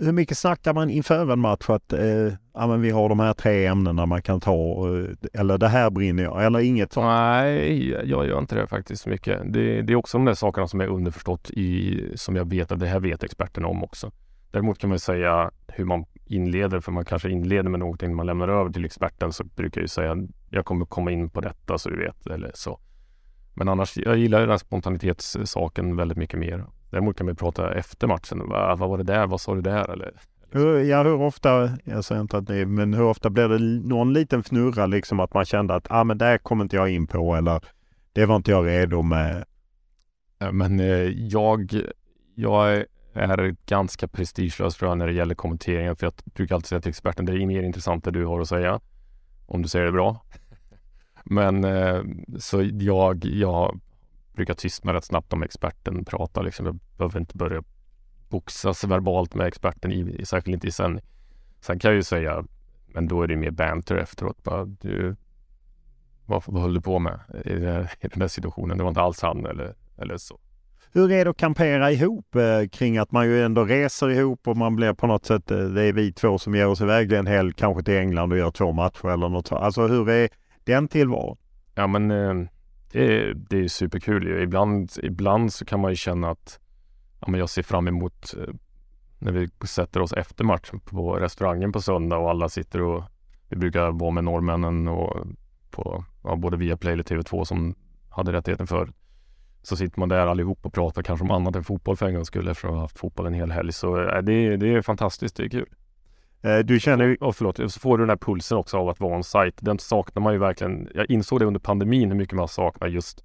Speaker 3: hur mycket snackar man inför en match att eh, ja, men vi har de här tre ämnena man kan ta eh, eller det här brinner jag eller inget sånt?
Speaker 4: Nej, jag gör inte det faktiskt så mycket. Det, det är också de där sakerna som är underförstått i, som jag vet att det här vet experterna om också. Däremot kan man säga hur man inleder, för man kanske inleder med någonting man lämnar över till experten så brukar jag ju säga jag kommer komma in på detta så du vet eller så. Men annars, jag gillar den här spontanitetssaken väldigt mycket mer. Däremot kan ju prata efter matchen. Vad, var det där? Vad sa du där? Eller,
Speaker 3: ja, hur ofta, jag säger inte att det är, men hur ofta blir det någon liten fnurra liksom att man kände att ah, men där kommer inte jag in på eller det var inte jag redo med.
Speaker 4: Men eh, jag, jag är ganska prestigelös tror jag när det gäller kommenteringen för jag brukar alltid säga till experten det är mer intressant det du har att säga om du säger det bra. Men eh, så jag, jag brukar tystna rätt snabbt om experten pratar liksom. Jag behöver inte börja boxas verbalt med experten, i, särskilt inte i sändning. Sen kan jag ju säga, men då är det mer banter efteråt. Bara, du, vad, vad höll du på med i, här, den där situationen? Det var inte alls han eller, eller så.
Speaker 3: Hur är det att kampera ihop eh, kring att man ju ändå reser ihop och man blir på något sätt, eh, det är vi två som ger oss iväg en helg kanske till England och gör två matcher eller något. så. Alltså hur är den tillvaron?
Speaker 4: Ja men eh, det, är- det är superkul ju. Ibland, ibland så kan man ju känna att ja, men jag ser fram emot eh, när vi sätter oss efter matchen på restaurangen på söndag och alla sitter och vi brukar vara med norrmännen och på ja, både Viaplay eller TV2 som hade rättigheten för så sitter man där allihop och pratar kanske om annat än fotboll för en gångs skull efter att ha haft fotboll en hel helg. Så äh, det, det är fantastiskt, det är kul.
Speaker 3: Eh, du känner ju,
Speaker 4: förlåt, så får du den här pulsen också av att vara on site. Den saknar man ju verkligen. Jag insåg det under pandemin hur mycket man saknar just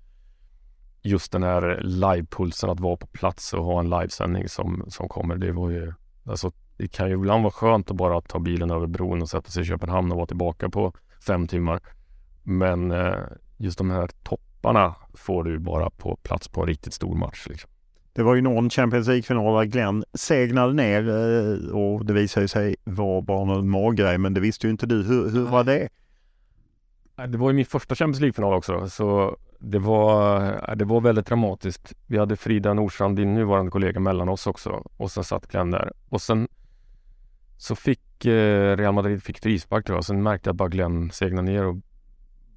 Speaker 4: just den här livepulsen att vara på plats och ha en livesändning som, som kommer. Det var ju alltså det kan ju ibland vara skönt att bara ta bilen över bron och sätta sig i Köpenhamn och vara tillbaka på fem timmar. Men eh, just de här topparna får du bara på plats på en riktigt stor match. Liksom
Speaker 3: det var ju någon Champions League-final där Glenn segnade ner eh, och det visade sig vara bara någon maggrej men det visste ju inte du. Hur, hur var det?
Speaker 4: Det var ju min första Champions League-final också, så det var, ja, det var väldigt dramatiskt. Vi hade Frida Nordstrand, din nuvarande kollega, mellan oss också och sen satt Glenn där. Och sen så fick eh, Real Madrid fick frispark tror jag. Sen märkte jag att bara Glenn segnade ner och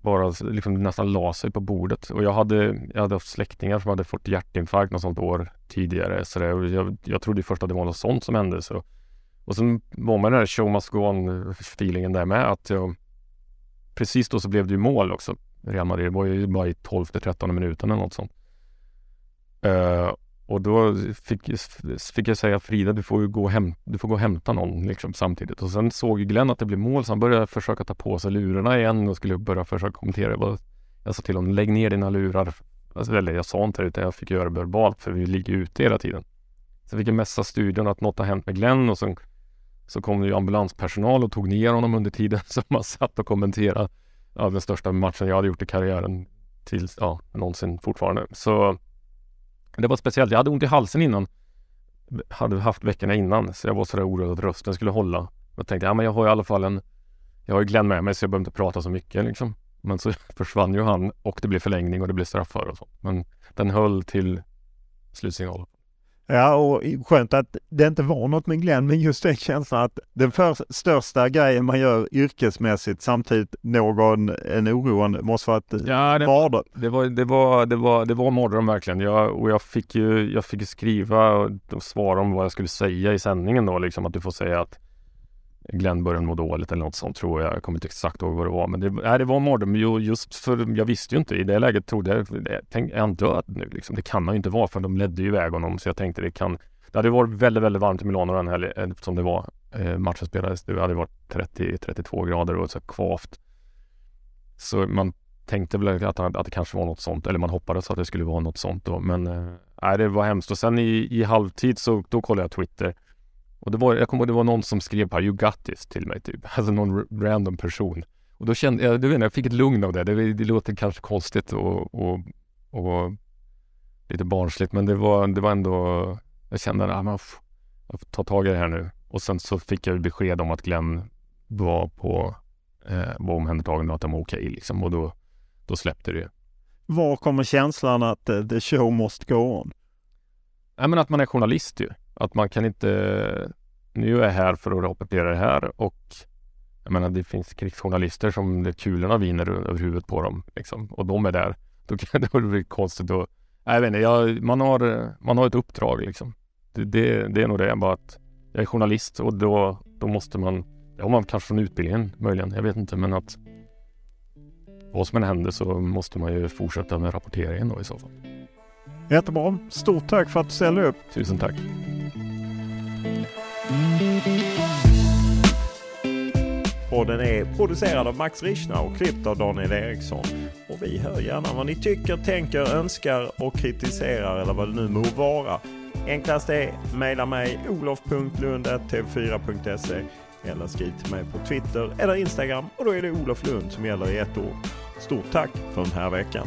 Speaker 4: bara liksom nästan la sig på bordet. Och jag hade, jag hade haft släktingar som hade fått hjärtinfarkt något sånt år tidigare. Så det, och jag, jag trodde först att det var något sånt som hände. Så. Och sen var man den här show must go on feelingen där med att jag precis då så blev det ju mål också. Real Madrid. Var ju bara i 12-13 minuter eller något sånt. Uh, och då fick, fick jag säga Frida, du får ju gå och, häm, du får gå och hämta någon liksom, samtidigt. Och sen såg ju Glenn att det blev mål så han började försöka ta på sig lurarna igen och skulle börja försöka kommentera. Jag, bara, jag sa till honom, lägg ner dina lurar. Alltså, eller jag sa inte det utan jag fick göra det verbalt för vi ligger ute hela tiden. Sen fick jag messa studion att något har hänt med Glenn och sen så kom det ju ambulanspersonal och tog ner honom under tiden som man satt och kommenterade ja, den största matchen jag hade gjort i karriären till, ja, någonsin fortfarande. Så det var speciellt. Jag hade ont i halsen innan. Hade haft veckorna innan, så jag var sådär orolig att rösten skulle hålla. Jag tänkte, ja men jag har i alla fall en, jag har ju Glenn med mig så jag behöver inte prata så mycket liksom. Men så försvann ju han och det blev förlängning och det blev straffar och så. Men den höll till slutsignalen.
Speaker 3: Ja, och skönt att det inte var något med Glenn, men just den känslan att den för, största grejen man gör yrkesmässigt samtidigt någon en oroande måste vara ett
Speaker 4: Ja, det,
Speaker 3: mardröm.
Speaker 4: det var, det var, det var, det var mardröm verkligen. Jag, och jag fick ju, jag fick skriva och, och svara om vad jag skulle säga i sändningen då, liksom att du får säga att Glenn började må dåligt eller något sånt tror jag. Jag kommer inte exakt ihåg vad det var. Men det, nej, det var mardröm. Jo, just för jag visste ju inte. I det läget trodde jag, Tänk, är han död nu liksom? Det kan han ju inte vara för de ledde ju iväg honom. Så jag tänkte det kan, det hade varit väldigt, väldigt varmt i Milano den helgen eh, som det var. Eh, matchen spelades, det hade varit 30-32 grader och så kvavt. Så man tänkte väl att, han- att det kanske var något sånt, eller man hoppades att det skulle vara något sånt då. Men eh, nej, det var hemskt. Och sen i, i halvtid så då kollade jag Twitter. Och det var, jag kommer ihåg det var någon som skrev på You got this till mig typ. Alltså någon random person. Och då kände jag, du vet, jag fick ett lugn av det. Det, det låter kanske konstigt och, och, och lite barnsligt men det var, det var ändå, jag kände att ah, jag får ta tag i det här nu. Och sen så fick jag besked om att Glenn var på eh, var omhändertagen och att de var okej liksom. Och då, då släppte det.
Speaker 3: Var kommer känslan att uh, the show must go on?
Speaker 4: Nej men att man är journalist ju. Att man kan inte, nu är jag här för att rapportera det här och jag menar det finns krigsjournalister som det kulorna viner över huvudet på dem liksom. Och de är där. Då, kan, det bli konstigt att, jag vet inte, jag, man, har, man har ett uppdrag liksom. Det, det, det är nog det, bara att jag är journalist och då, då måste man, det har man kanske från utbildningen möjligen, jag vet inte, men att vad som än händer så måste man ju fortsätta med rapporteringen då i så fall.
Speaker 3: Jättebra. Stort tack för att du ställde upp.
Speaker 4: Tusen tack.
Speaker 3: Podden är producerad av Max Richner och klippt av Daniel Eriksson. Och vi hör gärna vad ni tycker, tänker, önskar och kritiserar eller vad det nu må vara. Enklast är mejla mig olof.lund.tv4.se eller skriv till mig på Twitter eller Instagram och då är det Olof Lund som gäller i ett ord. Stort tack för den här veckan.